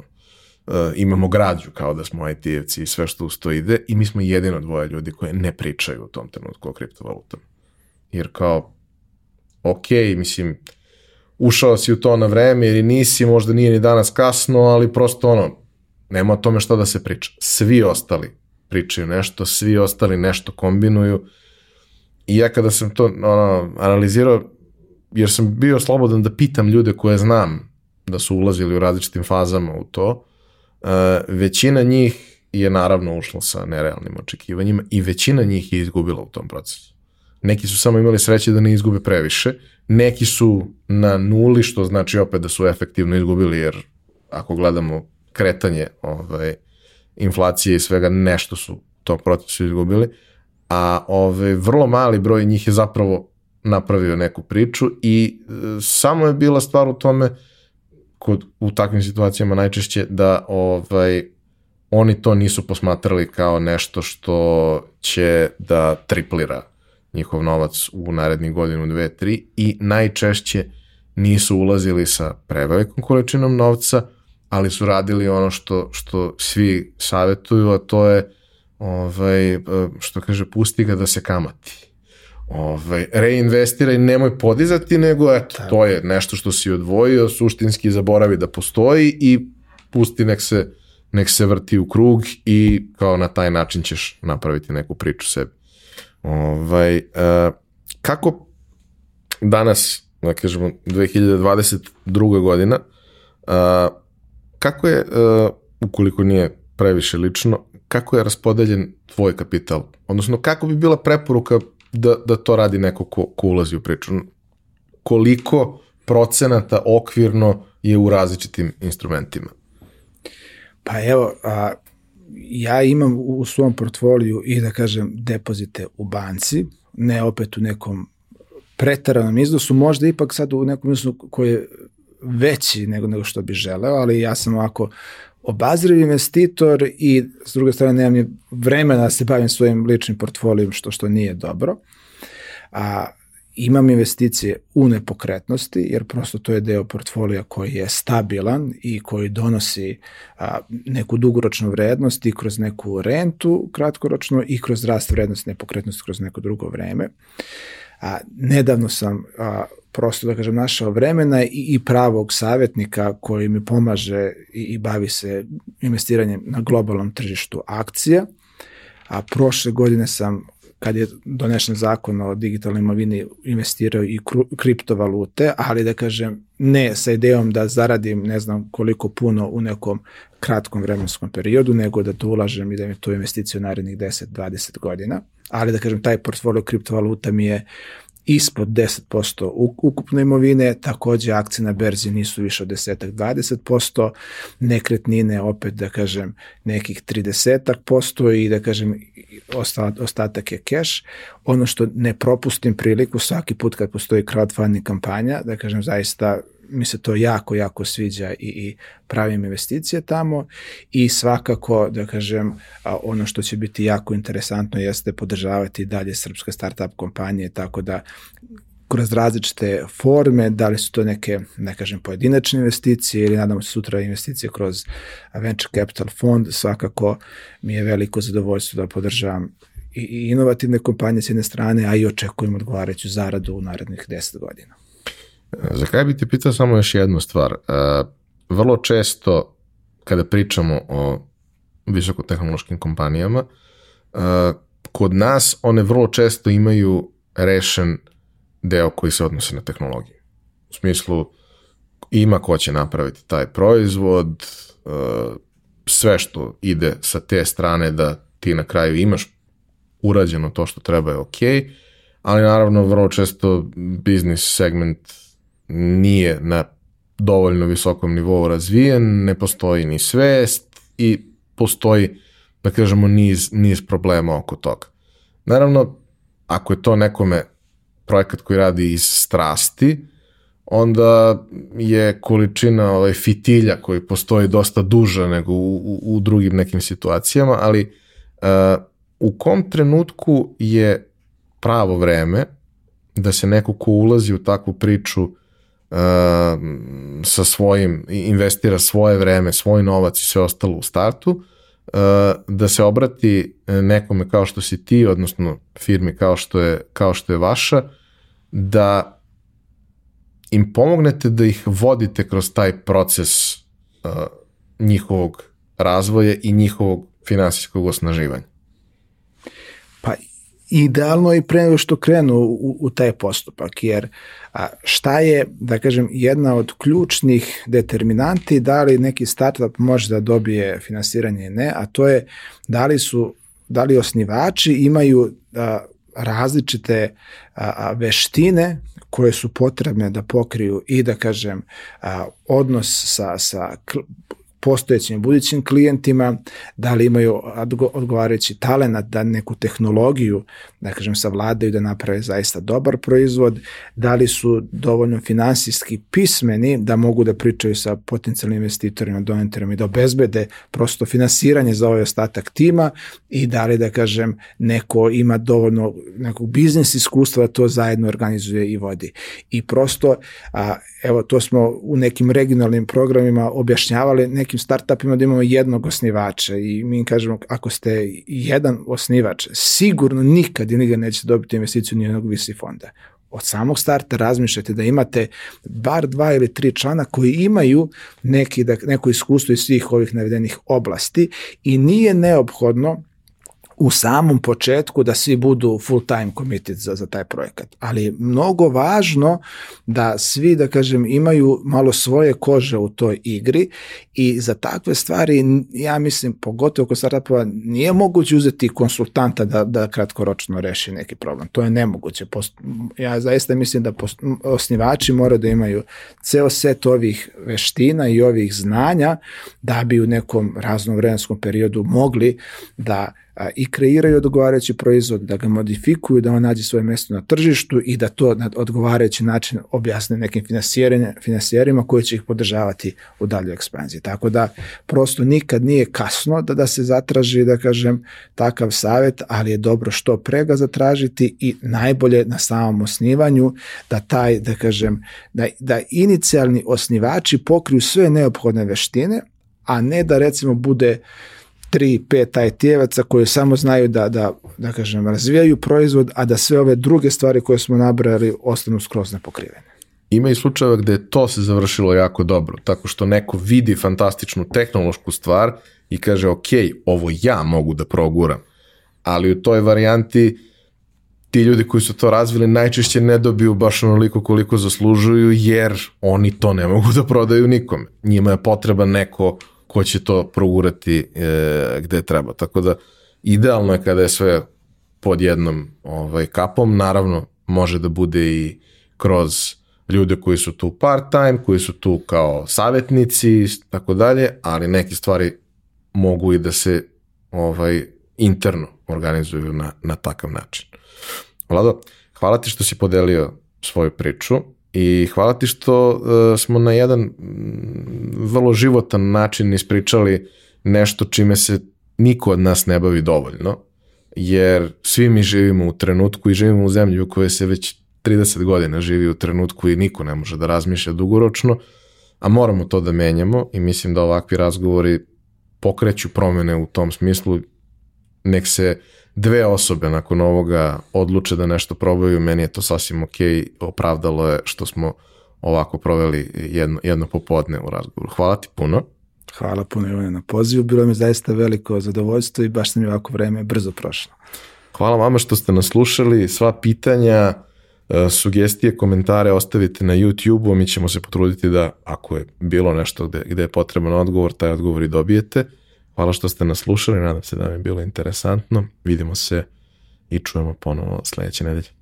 uh, imamo građu kao da smo IT-evci i sve što uz to ide i mi smo jedino dvoje ljudi koje ne pričaju u tom trenutku o kriptovalutama. Jer kao, ok, mislim, ušao si u to na vreme ili nisi, možda nije ni danas kasno, ali prosto ono, nema o tome šta da se priča. Svi ostali pričaju nešto, svi ostali nešto kombinuju i ja kada sam to ono, analizirao, jer sam bio slobodan da pitam ljude koje znam da su ulazili u različitim fazama u to, uh, većina njih je naravno ušla sa nerealnim očekivanjima i većina njih je izgubila u tom procesu. Neki su samo imali sreće da ne izgube previše, neki su na nuli, što znači opet da su efektivno izgubili, jer ako gledamo kretanje ovaj, inflacije i svega, nešto su to procesu izgubili, a ove, vrlo mali broj njih je zapravo napravio neku priču i e, samo je bila stvar u tome kod, u takvim situacijama najčešće da ovaj, oni to nisu posmatrali kao nešto što će da triplira njihov novac u narednih godinu, dve, tri i najčešće nisu ulazili sa prevelikom količinom novca, ali su radili ono što, što svi savjetuju, a to je ovaj, što kaže, pusti ga da se kamati. Ovaj, reinvestiraj, nemoj podizati, nego eto, to je nešto što si odvojio, suštinski zaboravi da postoji i pusti nek se, nek se vrti u krug i kao na taj način ćeš napraviti neku priču sebi. Ovaj, uh, kako danas, da kažemo, 2022. godina, uh, kako je, uh, ukoliko nije previše lično, kako je raspodeljen tvoj kapital? Odnosno, kako bi bila preporuka da, da to radi neko ko, ko ulazi u priču? Koliko procenata okvirno je u različitim instrumentima? Pa evo, a, ja imam u svom portfoliju i da kažem depozite u banci, ne opet u nekom pretaranom iznosu, možda ipak sad u nekom iznosu koji je veći nego, nego što bi želeo, ali ja sam ovako obazriv investitor i s druge strane nemam ni vremena da se bavim svojim ličnim portfolijom, što što nije dobro. A imam investicije u nepokretnosti, jer prosto to je deo portfolija koji je stabilan i koji donosi a, neku dugoročnu vrednost i kroz neku rentu kratkoročno i kroz rast vrednosti nepokretnosti kroz neko drugo vreme. A, nedavno sam a, prosto da kažem našao vremena i, i pravog savjetnika koji mi pomaže i, i bavi se investiranjem na globalnom tržištu akcija. A prošle godine sam kad je donešen zakon o digitalnoj imovini investirao i kriptovalute, ali da kažem ne sa idejom da zaradim ne znam koliko puno u nekom kratkom vremenskom periodu, nego da to ulažem i da mi to investicija u narednih 10-20 godina. Ali da kažem, taj portfolio kriptovaluta mi je ispod 10% ukupne imovine, takođe akcije na berzi nisu više od 10-20%, nekretnine opet da kažem nekih 30% i da kažem ostatak je cash. Ono što ne propustim priliku svaki put kad postoji crowdfunding kampanja, da kažem zaista mi se to jako, jako sviđa i, i pravim investicije tamo i svakako, da kažem, ono što će biti jako interesantno jeste podržavati dalje srpske startup kompanije, tako da kroz različite forme, da li su to neke, ne kažem, pojedinačne investicije ili nadamo se sutra investicije kroz venture capital fond, svakako mi je veliko zadovoljstvo da podržavam i inovativne kompanije s jedne strane, a i očekujem odgovarajuću zaradu u narednih 10 godina. Za kraj bih te pitao samo još jednu stvar. E, vrlo često kada pričamo o visokotehnološkim kompanijama, e, kod nas one vrlo često imaju rešen deo koji se odnosi na tehnologiju. U smislu ima ko će napraviti taj proizvod, e, sve što ide sa te strane da ti na kraju imaš urađeno to što treba je ok, ali naravno vrlo često biznis segment nije na dovoljno visokom nivou razvijen, ne postoji ni svest i postoji, da kažemo, niz, niz problema oko toga. Naravno, ako je to nekome projekat koji radi iz strasti, onda je količina ovaj, fitilja koji postoji dosta duža nego u, u, u drugim nekim situacijama, ali uh, u kom trenutku je pravo vreme da se neko ko ulazi u takvu priču sa svojim, investira svoje vreme, svoj novac i sve ostalo u startu, uh, da se obrati nekome kao što si ti, odnosno firmi kao što je, kao što je vaša, da im pomognete da ih vodite kroz taj proces uh, njihovog razvoja i njihovog finansijskog osnaživanja idealno i pre nego što krenu u, u taj postupak, jer a, šta je, da kažem, jedna od ključnih determinanti da li neki startup može da dobije finansiranje ne, a to je da li su, da li osnivači imaju a, različite a, a, veštine koje su potrebne da pokriju i da kažem a, odnos sa, sa postojećim budućim klijentima, da li imaju odgovarajući talent da neku tehnologiju, da kažem, savladaju da naprave zaista dobar proizvod, da li su dovoljno finansijski pismeni da mogu da pričaju sa potencijalnim investitorima, donatorima i da obezbede prosto finansiranje za ovaj ostatak tima i da li, da kažem, neko ima dovoljno nekog biznis iskustva da to zajedno organizuje i vodi. I prosto, a, evo, to smo u nekim regionalnim programima objašnjavali nekim startupima da imamo jednog osnivača i mi kažemo, ako ste jedan osnivač, sigurno nikad i nigde nećete dobiti investiciju nijednog visi fonda. Od samog starta razmišljate da imate bar dva ili tri člana koji imaju neki, da, neko iskustvo iz svih ovih navedenih oblasti i nije neophodno u samom početku da svi budu full time committed za, za taj projekat. Ali mnogo važno da svi, da kažem, imaju malo svoje kože u toj igri i za takve stvari, ja mislim, pogotovo kod startupova, nije moguće uzeti konsultanta da, da kratkoročno reši neki problem. To je nemoguće. Ja zaista mislim da osnivači moraju da imaju ceo set ovih veština i ovih znanja da bi u nekom raznom vremenskom periodu mogli da a, i kreiraju odgovarajući proizvod, da ga modifikuju, da on nađe svoje mesto na tržištu i da to na odgovarajući način objasne nekim finansijerima koji će ih podržavati u daljoj ekspanziji. Tako da prosto nikad nije kasno da, da se zatraži, da kažem, takav savet, ali je dobro što pre ga zatražiti i najbolje na samom osnivanju da taj, da kažem, da, da inicijalni osnivači pokriju sve neophodne veštine, a ne da recimo bude uh, tri, pet IT-evaca koji samo znaju da, da, da kažem, razvijaju proizvod, a da sve ove druge stvari koje smo nabrali ostanu skroz nepokrivene. Ima i slučajeva gde to se završilo jako dobro, tako što neko vidi fantastičnu tehnološku stvar i kaže, ok, ovo ja mogu da proguram, ali u toj varijanti ti ljudi koji su to razvili najčešće ne dobiju baš onoliko koliko zaslužuju, jer oni to ne mogu da prodaju nikome. Njima je potreba neko ko će to progurati e, gde treba. Tako da idealno je kada je sve pod jednom ovaj, kapom, naravno može da bude i kroz ljude koji su tu part time, koji su tu kao savjetnici tako dalje, ali neke stvari mogu i da se ovaj interno organizuju na, na takav način. Vlado, hvala ti što si podelio svoju priču. I hvala ti što uh, smo na jedan vrlo životan način ispričali nešto čime se niko od nas ne bavi dovoljno, jer svi mi živimo u trenutku i živimo u zemlji u kojoj se već 30 godina živi u trenutku i niko ne može da razmišlja dugoročno, a moramo to da menjamo i mislim da ovakvi razgovori pokreću promene u tom smislu, nek se dve osobe nakon ovoga odluče da nešto probaju, meni je to sasvim ok, opravdalo je što smo ovako proveli jedno, jedno popodne u razgovoru. Hvala ti puno. Hvala puno Ivane na pozivu, bilo mi zaista veliko zadovoljstvo i baš sam mi ovako vreme brzo prošlo. Hvala vama što ste nas slušali, sva pitanja, e, sugestije, komentare ostavite na YouTube-u, mi ćemo se potruditi da ako je bilo nešto gde, gde je potreban odgovor, taj odgovor i dobijete. Hvala što ste nas slušali, nadam se da vam je bilo interesantno. Vidimo se i čujemo ponovo sledeće nedelje.